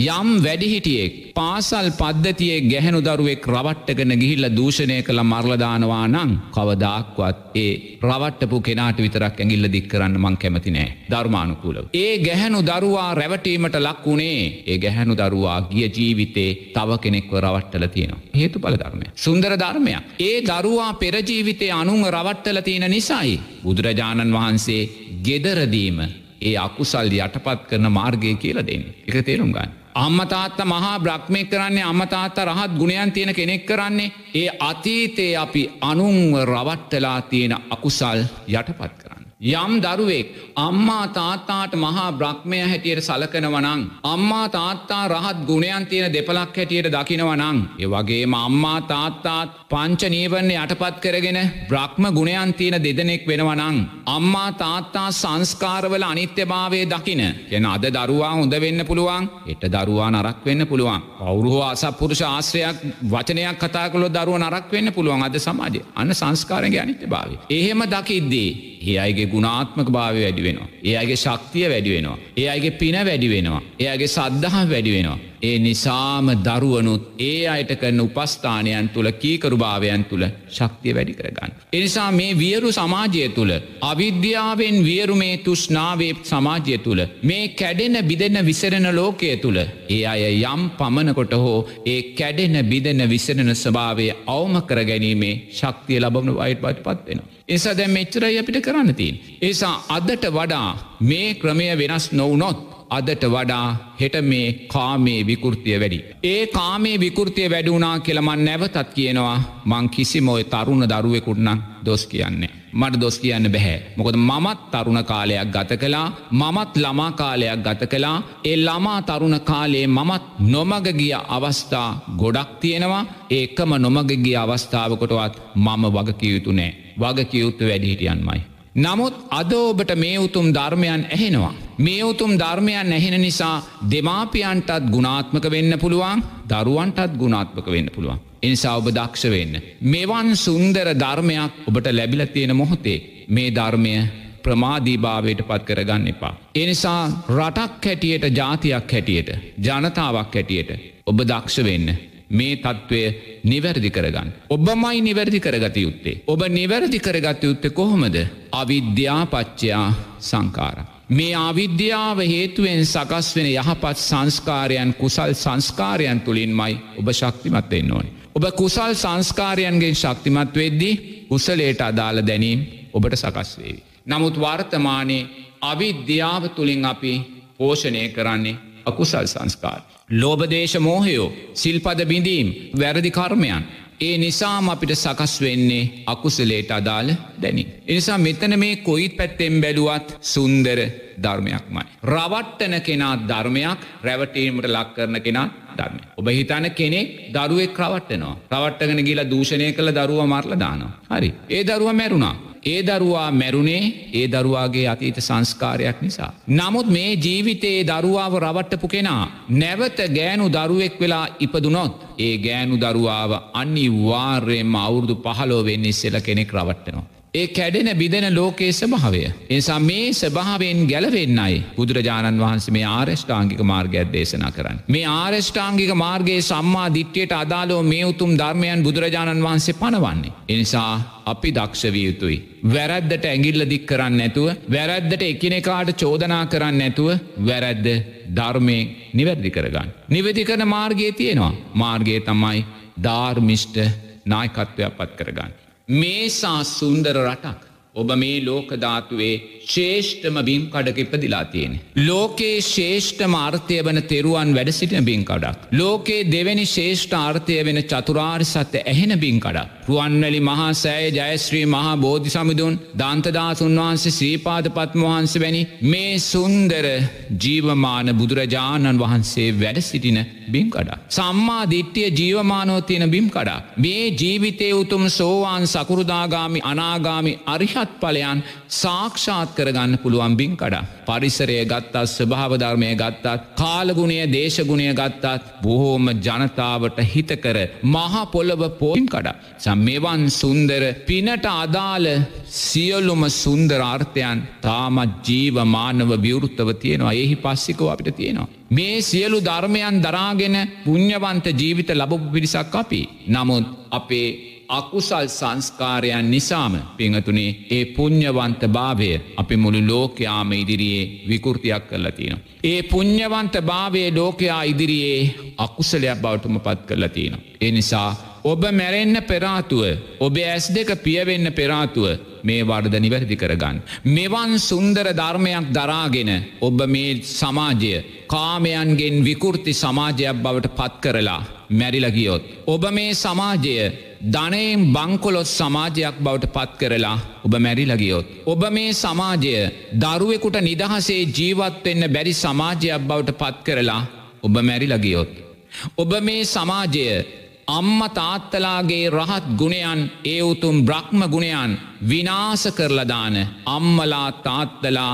යම් වැඩිහිටියෙක් පාසල් පද්ධතියේ ගැහැනු දරුවෙක් රවට්ටගෙන ගිහිල්ල දූෂණය කළ මරලදානවා නං කවදක්වත් ඒ රවට්ටපු කෙනාට විතරක් ඇගිල්ල දික් කරන්න මං කැමති නෑ ධර්මානුකූලව. ඒ ගැහැනු දරුවා රැවටීමට ලක් වුණේ ඒ ගැහැනු දරුවා ගිය ජීවිතේ තව කෙනෙක්ව රවට්ටල තියෙනවා. හේතු පල ධර්මය. සුන්දර ධර්මයක්. ඒ දරුවා පෙරජීවිතය අනුං රවට්ටල තියෙන නිසයි. බුදුරජාණන් වහන්සේ ගෙදරදීම ඒ අකුසල් යටපත් කරන මාර්ගය කියල දෙන්න එක තේරුම් ගන්න. අම්මතාත්ත මහා බ්‍රහ්මය කරන්නේ අම්මතාත්ත රහත් ගුණයන් තියෙන කෙනෙක් කරන්නේ ඒ අතීතයේ අපි අනුන්ව රවට්ටලා තියෙන අකුසල් යටපත් කරන්න. යම් දරුවෙක් අම්මා තාත්තාට මහා බ්‍රහ්මය හැටියට සලකනවනං. අම්මා තාත්තා රහත් ගුණයන් තියෙන දෙපලක් හැටියට දකිනවනං. ඒ වගේම අම්මා තාත්තාත් පංච නීවරණ යටපත් කරගෙන බ්‍රහ්ම ගුණයන් තියෙන දෙදෙනෙක් වෙනවනං. අම්මා තාත්තා සංස්කාරවල අනිත්‍යභාවය දකින. එන අද දරුවා හොඳ වෙන්න පුළුවන් එට දරුවා නරක් වෙන්න පුළුවන්. පවුරුහෝ අසපුරුෂ ආශ්‍රයක් වචනයක් කතා කළො දරුව නරක් වෙන්න පුළුවන් අද සමාජය අන්න සංස්කාරගේ අනිත්‍ය භාවය. එහෙම දකිද්දී. ඒ අයගේ ගුණාත්මක භාවය වැඩි වෙනවා. ඒ අයගේ ශක්තිය වැඩි වෙනවා. ඒ අයගේ පින වැඩි වෙනවා. ඒ අගේ සද්ධහ වැඩි වෙනවා. ඒ නිසාම දරුවනුත් ඒ අයට කරන උපස්ථානයන් තුළ කීකරුභාවයන් තුළ ශක්තිය වැඩි කරගන්න. එනිසා මේ වියරු සමාජය තුළ අවිද්‍යාවෙන් වියරු මේ තුෂ්නාවේ සමාජය තුළ මේ කැඩෙන බිදෙන විසරෙන ලෝකය තුළ ඒ අය යම් පමණකොට හෝ ඒ කැඩෙන බිදෙන විසරෙන ස්භාවය අවම කර ගැනීමේ ශක්තිය ලබන වයිට පත් පත්වෙනවා. එසා දැම් මෙච්චරයි අපිට කරන්න තින්. ඒසා අදට වඩා මේ ක්‍රමය වෙනස් නොවනොත් අදට වඩා හෙට මේ කාමේ විකෘතිය වැඩි. ඒ කාමේ විකෘතිය වැඩුණා කියලමන් නැවතත් කියනවා මං කිසිමොය තරුණ දරුවෙකුටනම් දොස් කියන්නේ. මට දොස් කියන්න බැහැ. මොකද මමත් තරුණ කාලයක් ගත කලා මමත් ළමා කාලයක් ගත කලා ඒ ළමා තරුණ කාලයේ මමත් නොමගගිය අවස්ථා ගොඩක් තියෙනවා ඒකම නොමගගිය අවස්ථාවකොටවත් මම වගකියයුතු නෑ. වගකියයුත්තු වැඩිහිටියන්මයි. නමුත් අද ඔබට මේ උතුම් ධර්මයන් ඇහෙනවා. මේ උතුම් ධර්මයන් ඇහෙන නිසා දෙමාපියන්ටත් ගුණාත්මක වෙන්න පුළුවන් දරුවන්ටත් ගුණාත්මක වෙන්න පුළුවන්. එනිසා ඔබ දක්ෂ වෙන්න. මෙවන් සුන්දර ධර්මයක් ඔබට ලැබිල තියෙන මොහොතේ මේ ධර්මය ප්‍රමාදීභාවයට පත් කරගන්න එපා. එනිසා රටක් හැටියට ජාතියක් හැටියට ජනතාවක් හැටියට ඔබ දක්ෂ වෙන්න. මේ තත්ත්වය නිවැරදි කරගන්න. ඔබමයි නිවැරදි කරගත යුත්තේ. ඔබ නිවැරදි කරගත යුත්තේ කොහොමද අවිද්‍යාපච්චයා සංකාර. මේ අවිද්‍යාව හේතුවෙන් සකස් වෙන යහපත් සංස්කාරයන් කුසල් සංස්කාරයන් තුළින්මයි ඔබ ශක්තිමත් වෙන්න ඕනි. ඔබ කුසල් සංස්කාරයන්ගෙන් ශක්තිමත් වෙද්දී කුසලේට අදාළ දැනීම් ඔබට සකස් වේවි. නමුත් වර්තමානයේ අවිද්‍යාව තුළින් අපි පෝෂණය කරන්නේ අකුසල් සංස්කාර. ලෝබදේශ මෝහයෝ සිල්පද බිඳීම් වැරදි කර්මයන්. ඒ නිසාම අපිට සකස් වෙන්නේ අකුසලේට අදාළ දැනි. එනිසා මෙතන මේ කොයිත් පැත්තෙන් බැලුවත් සුන්දර ධර්මයක්මයි. රවට්ටන කෙනාත් ධර්මයක් රැවටීමට ලක් කරන කෙනා ධර්මය. ඔබ හිතන කෙනෙක් දරුවෙක් රවට්ටනවා. රවට්ටගෙන ගිලා දූෂණය කළ දරුව මරල දානවා. හරි. ඒ දරුව මැරුණා. ඒ දරුවා මැරුණේ ඒ දරුවාගේ අතීත සංස්කාරයක් නිසා. නමුත් මේ ජීවිතයේ දරුවාව රවට්ටපු කෙනා නැවත ගෑනු දරුවෙක් වෙලා ඉපදුනොත් ඒ ගෑනු දරුවාව අනිවාර්යයෙන්ම අවුරුදු පහලෝ වෙන්නේ ඉස්සෙල කෙනෙක් රවට්ටනවා. ඒ කැඩෙන බිදෙන ලෝකයේ ස්භාවය. එනිසා මේ ස්භාවෙන් ගැලවෙන්නයි බුදුරජාණන් වහන්සේ මේ ආරෂ්ඨාංගික මාර්ගයක් දේශනා කරන්න. මේ ආරෂ්ඨාංගික මාර්ගයේ සම්මා දිට්්‍යයට අදාලෝ මේ උතුම් ධර්මයන් බුදුරජාණන් වහන්සේ පනවන්නේ. එනිසා අපි දක්ෂවිය යුතුයි. වැරැද්දට ඇගිල්ල දික් කරන්න නැතුව වැරැද්දට එකනෙකාට චෝදනා කරන්න නැතුව වැරැද්ද ධර්මය නිවැරදි කරගන්න. නිවැදි කරන මාර්ගයේ තියෙනවා. මාර්ගය තමයි ධාර්මිෂ්ට නායකත්වයක් පත් කරගන්න. මේසා සුන්දර රටක්. ඔබ මේ ලෝකධාතුවේ ශේෂ්ඨම බිම් කඩක ඉපදිලා තියෙන. ලෝකයේ ශේෂ්ඨම අර්ථය වන තෙරුවන් වැඩ සිටින බින් කඩක්. ලෝකයේ දෙවැනි ශේෂ්ඨ අර්ථය වෙන චතුරාර් සත්‍ය ඇහෙන බින් කඩක්. රුවන්වැලි මහා සෑය ජයශ්‍රී මහා බෝධි සමිඳුන් දන්තදාසුන් වහන්සේ ශ්‍රීපාද පත්ම වහන්ස වැනි මේ සුන්දර ජීවමාන බුදුරජාණන් වහන්සේ වැඩ සිටින බිම් කඩා. සම්මා දිට්ටිය ජීවමානෝ තියෙන බිම් කඩා. මේ ජීවිතය උතුම් සෝවාන් සකුරුදාගාමි අනාගාමි අරිහත් පලයන් සාක්ෂාත් කරගන්න පුළුවන් බින් කඩා. පරිසරය ගත්තත් ස්වභාවධර්මය ගත්තත් කාලගුණය දේශගුණය ගත්තත් බොහෝම ජනතාවට හිතකර මහපොළොව පෝයින් කඩා. සම් මෙවන් සුන්දර පිනට අදාළ සියලුම සුන්දර ආර්ථයන් තාමත් ජීවමානව විවෘත්තව තියෙනවා එහි පස්සිකෝ අපිට තියෙනවා. මේ සියලු ධර්මයන් දරාගෙන පුං්ඥවන්ත ජීවිත ලබපු පිරිසක් අපි. නමුත් අපේ අකුසල් සංස්කාරයන් නිසාම පිංහතුනේ ඒ පුං්ඥවන්ත භාවය අපි මුළු ලෝකයාම ඉදිරියේ විකෘතියක් කරලා තියෙනවා. ඒ පුං්ඥවන්ත භාවය ලෝකයා ඉදිරියේ අකුසලයක් බවටම පත් කරලා තියෙනවා. ඒ නිසා ඔබ මැරෙන්න්න පෙරාතුව ඔබේ ඇස් දෙක පියවෙන්න පෙරාතුව මේ වර්ධ නිවැරදි කරගන්න. මෙවන් සුන්දර ධර්මයක් දරාගෙන ඔබ මේ සමාජය කාමයන්ගෙන් විකෘති සමාජයක් බවට පත් කරලා මැරිලගියොත්. ඔබ මේ සමාජය ධනයෙන් බංකොලොත් සමාජයක් බවට පත් කරලා ඔබ මැරිලගියොත්. ඔබ මේ සමාජය දරුවෙකුට නිදහසේ ජීවත්වෙන්න බැරි සමාජයක් බවට පත් කරලා ඔබ මැරිලගියොත්. ඔබ මේ සමාජය අම්ම තාත්තලාගේ රහත් ගුණයන් ඒ උතුම් බ්‍රහ්ම ගුණයන් විනාස කරලදාන අම්මලා තාත්තලා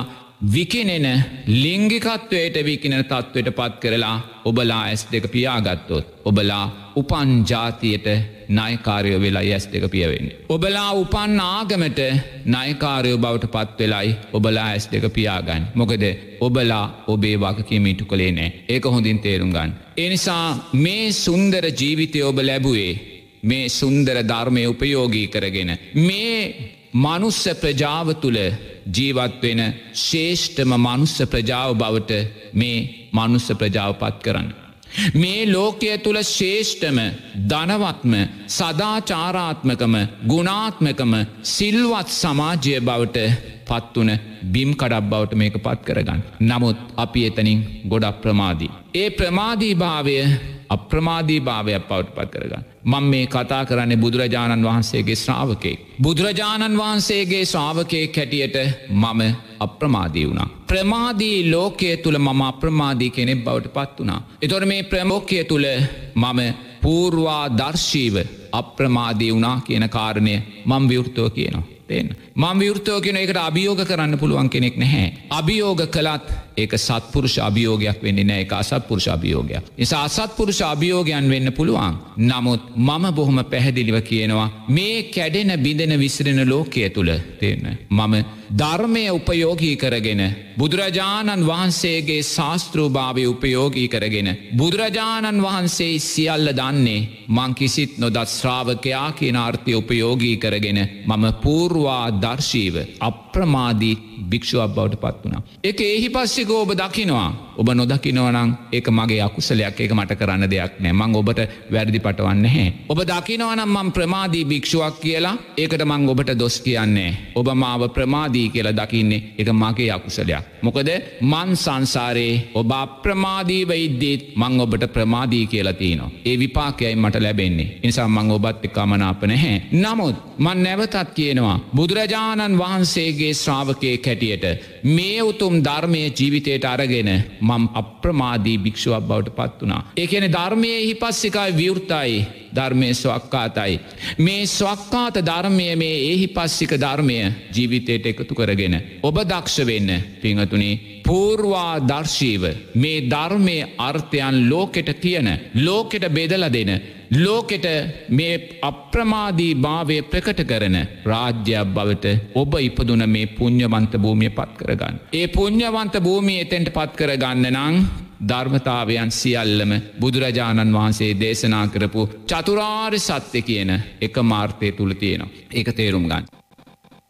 විකිනෙන ලිංගිකත්වයට විකිනෙන තත්ත්වයට පත් කරලා ඔබලා ඇස් දෙක පියාගත්තොත්. ඔබලා උපන් ජාතියට නයකාරයෝ වෙලා ඇස් දෙක පියවෙන්නේ. ඔබලා උපන් ආගමට නයකාරයෝ බවට පත් වෙලයි ඔබලා ඇස් දෙක පියාගන්න. මොකද ඔබලා ඔබේ වගකීම ඉටු කළේ නෑ ඒක හොඳින් තේරුම් ගන්න. එනිසා මේ සුන්දර ජීවිතය ඔබ ලැබුවේ මේ සුන්දර ධර්මය උපයෝගී කරගෙන. මේ මනුස්ස ප්‍රජාව තුළ ජීවත්වෙන ශේෂ්ඨම මනුස්ස ප්‍රජාව බවට මේ මනුස්ස ප්‍රජාව පත් කරන්න. මේ ලෝකය තුළ ශේෂ්ඨම ධනවත්ම සදාචාරාත්මකම ගුණාත්මකම සිල්වත් සමාජය බවට පත්වන බිම් කඩක් බවට මේක පත් කරගන්න. නමුත් අපි එතනින් ගොඩක් ප්‍රමාදී. ඒ ප්‍රමාදී භාවය අප්‍රමාදී භාවයක් පවට් පත් කරගන්න. මං මේ කතා කරන්නේ බුදුරජාණන් වහන්සේගේ ශ්‍රාවකෙක්. බුදුරජාණන් වහන්සේගේ ශ්‍රාවකය කැටියට මම අප්‍රමාදී වුණා. ප්‍රමාදී ලෝකය තුළ මම අප්‍රමාදී කෙනෙක් බවට පත් වනා. එතොට මේ ප්‍රමෝක්කය තුළ මම පූර්වා දර්ශීව අප්‍රමාදී වනා කියන කාරණය මං විවෘතව කියනවා. තෙන්. මං විවෘතෝ කෙන එකට අභියෝග කරන්න පුළුවන් කෙනෙක් නැහැ. අභියෝග කළත් ඒක සත්පුරුෂ අභියෝගයක් වෙන්නේ නෑ එක අසත්පුරුෂ අභියෝගයක්. නිසා අසත්පුරුෂ අභියෝගයන් වෙන්න පුළුවන්. නමුත් මම බොහොම පැහැදිලිව කියනවා මේ කැඩෙන බිඳෙන විසිරෙන ලෝකය තුළ තියන්න. මම ධර්මය උපයෝගී කරගෙන. බුදුරජාණන් වහන්සේගේ ශාස්තෘභාවය උපයෝගී කරගෙන. බුදුරජාණන් වහන්සේ සියල්ල දන්නේ මං කිසිත් නොදත් ශ්‍රාවකයා කියන අර්ථය උපයෝගී කරගෙන මම පූර්වා දර්ශීව අප්‍රමාදී භික්ෂුවක් බවට පත් වුණා. එක එහි පස්සික ඔබ දකිනවා ඔබ නොදකිනවනං ඒක මගේ අකුසලයක් ඒක මට කරන්න දෙයක් නෑ මං ඔබට වැරදි පටවන්න හැ. ඔබ දකිනවනම් මං ප්‍රමාදී භික්ෂුවක් කියලා ඒකට මං ඔබට දොස් කියන්නේ. ඔබ මාව ප්‍රමාදී කියලා දකින්නේ එක මගේ අකුසලයක්. මොකද මන් සංසාරයේ ඔබ අප්‍රමාදීව ඉද්දීත් මං ඔබට ප්‍රමාදී කියලා තියනවා. ඒ විපාකයයි මට ලැබෙන්නේ. නිසා මං ඔබත් එක්කමනාප නැහැ. නමුත් මන් නැවතත් කියනවා බුදුරජාණන් වහන්සේගේ ශ්‍රාවකය කැටියට මේ උතුම් ධර්මය ජීවිතයට අරගෙන මම් අප්‍රමාදී භික්ෂුවක් බවට පත් වනා. ඒකන ධර්මය හි පස්සිකයි විවෘතයි ධර්මය ස්වක්කාතයි. මේ ස්වක්කාත ධර්මය මේ ඒහි පස්සික ධර්මය ජීවිතයට එකතු කරගෙන. ඔබ දක්ෂ වෙන්න පිංහතුනේ පූර්වා දර්ශීව මේ ධර්මය අර්ථයන් ලෝකෙට තියෙන ලෝකෙට බෙදල දෙන ලෝකෙට මේ අප්‍රමාදී භාවය ප්‍රකට කරන රාජ්‍යයක් බවට ඔබ ඉපදුන මේ පුං්ඥවන්ත භූමිය පත් කරගන්න. ඒ පුං්ඥවන්ත භූමිය එතෙන්ට පත් කරගන්න නං ධර්මතාවයන් සියල්ලම බුදුරජාණන් වහන්සේ දේශනා කරපු චතුරාර් සත්‍ය කියන එක මාර්ථය තුළ තියෙනවා. ඒක තේරුම් ගන්න.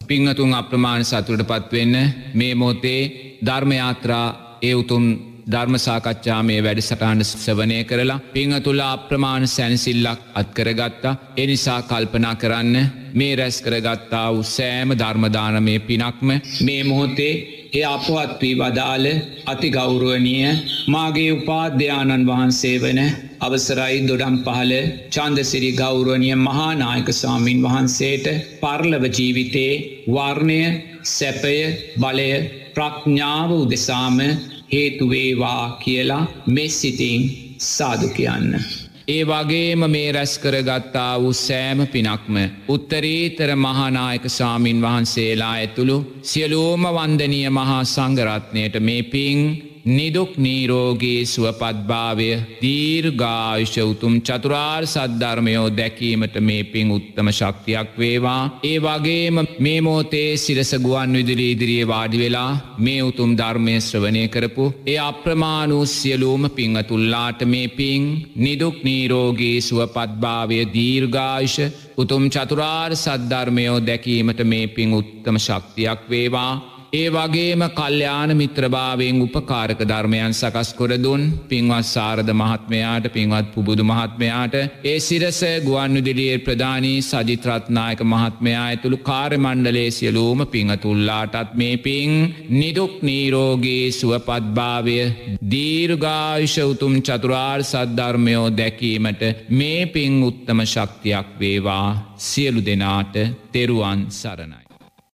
පිංහතුන් අප්‍රමාණ සතුරට පත්වෙන්න මේ මෝතේ ධර්මයාත්‍රා ඒ උතුම් ධර්මසාකච්ඡා මේ වැඩසටාන්ට සවනය කරලා පිංහතුලා අප්‍රමාණ සැනසිල්ලක් අත්කරගත්තා එනිසා කල්පනා කරන්න මේ රැස් කරගත්තා වූ සෑම ධර්මදානමය පිනක්ම මේ මොහොතේ ඒ අපවත් වී වදාළ අති ගෞරුවනිය මාගේ උපාධ්‍යානන් වහන්සේ වන අවසරයි දොඩම් පහල චන්දසිරි ගෞරුවනිය මහානායක සාමීන් වහන්සේට පර්ලව ජීවිතේ වර්ණය සැපය බලය ප්‍රඥාව උදෙසාම හේතුවේවා කියලා මෙස්සිතින් සාදු කියන්න. ඒ වගේම මේ රැස් කරගත්තා වූ සෑම පිනක්ම උත්තරීතර මහානායක සාමීන් වහන්සේලා ඇතුළු සියලූම වන්දනීය මහා සංගරත්නයට මේ පින් නිදුක් නීරෝගේ සුවපත්භාවය දීර්ගායුෂ උතුම් චතුරාර් සද්ධර්මයෝ දැකීමට මේ පින් උත්තම ශක්තියක් වේවා. ඒ වගේම මේ මෝතේ සිරසගුවන් විදිලි ඉදිරියේ වාඩි වෙලා මේ උතුම් ධර්මය ශ්‍රවණය කරපු. ඒ අප්‍රමාණූ සියලූම පිංහතුල්ලාට මේ පින් නිදුක් නීරෝගේ සුවපත්භාවය දීර්ගායුෂ උතුම් චතුරාර් සද්ධර්මයෝ දැකීමට මේ පින් උත්තම ශක්තියක් වේවා. ඒ වගේම කල්්‍යයාන මිත්‍රභාවයෙන් උපකාරක ධර්මයන් සකස් කොරදුන් පින්වත් සාරධ මහත්මයාට පින්වත් පුබුදු මහත්මයාට ඒ සිරස ගුවන්විදිලියේ ප්‍රධානී සජිත්‍රත්නායක මහත්මයා ඇතුළු කාර්මණ්ඩලේ සියලූම පිංහතුල්ලාටත් මේ පින් නිදුක් නීරෝගේ සුවපත්භාවය දීර්ගායුෂ උතුම් චතුරාර් සද්ධර්මයෝ දැකීමට මේ පින් උත්තම ශක්තියක් වේවා සියලු දෙනාට තෙරුවන් සරණයි.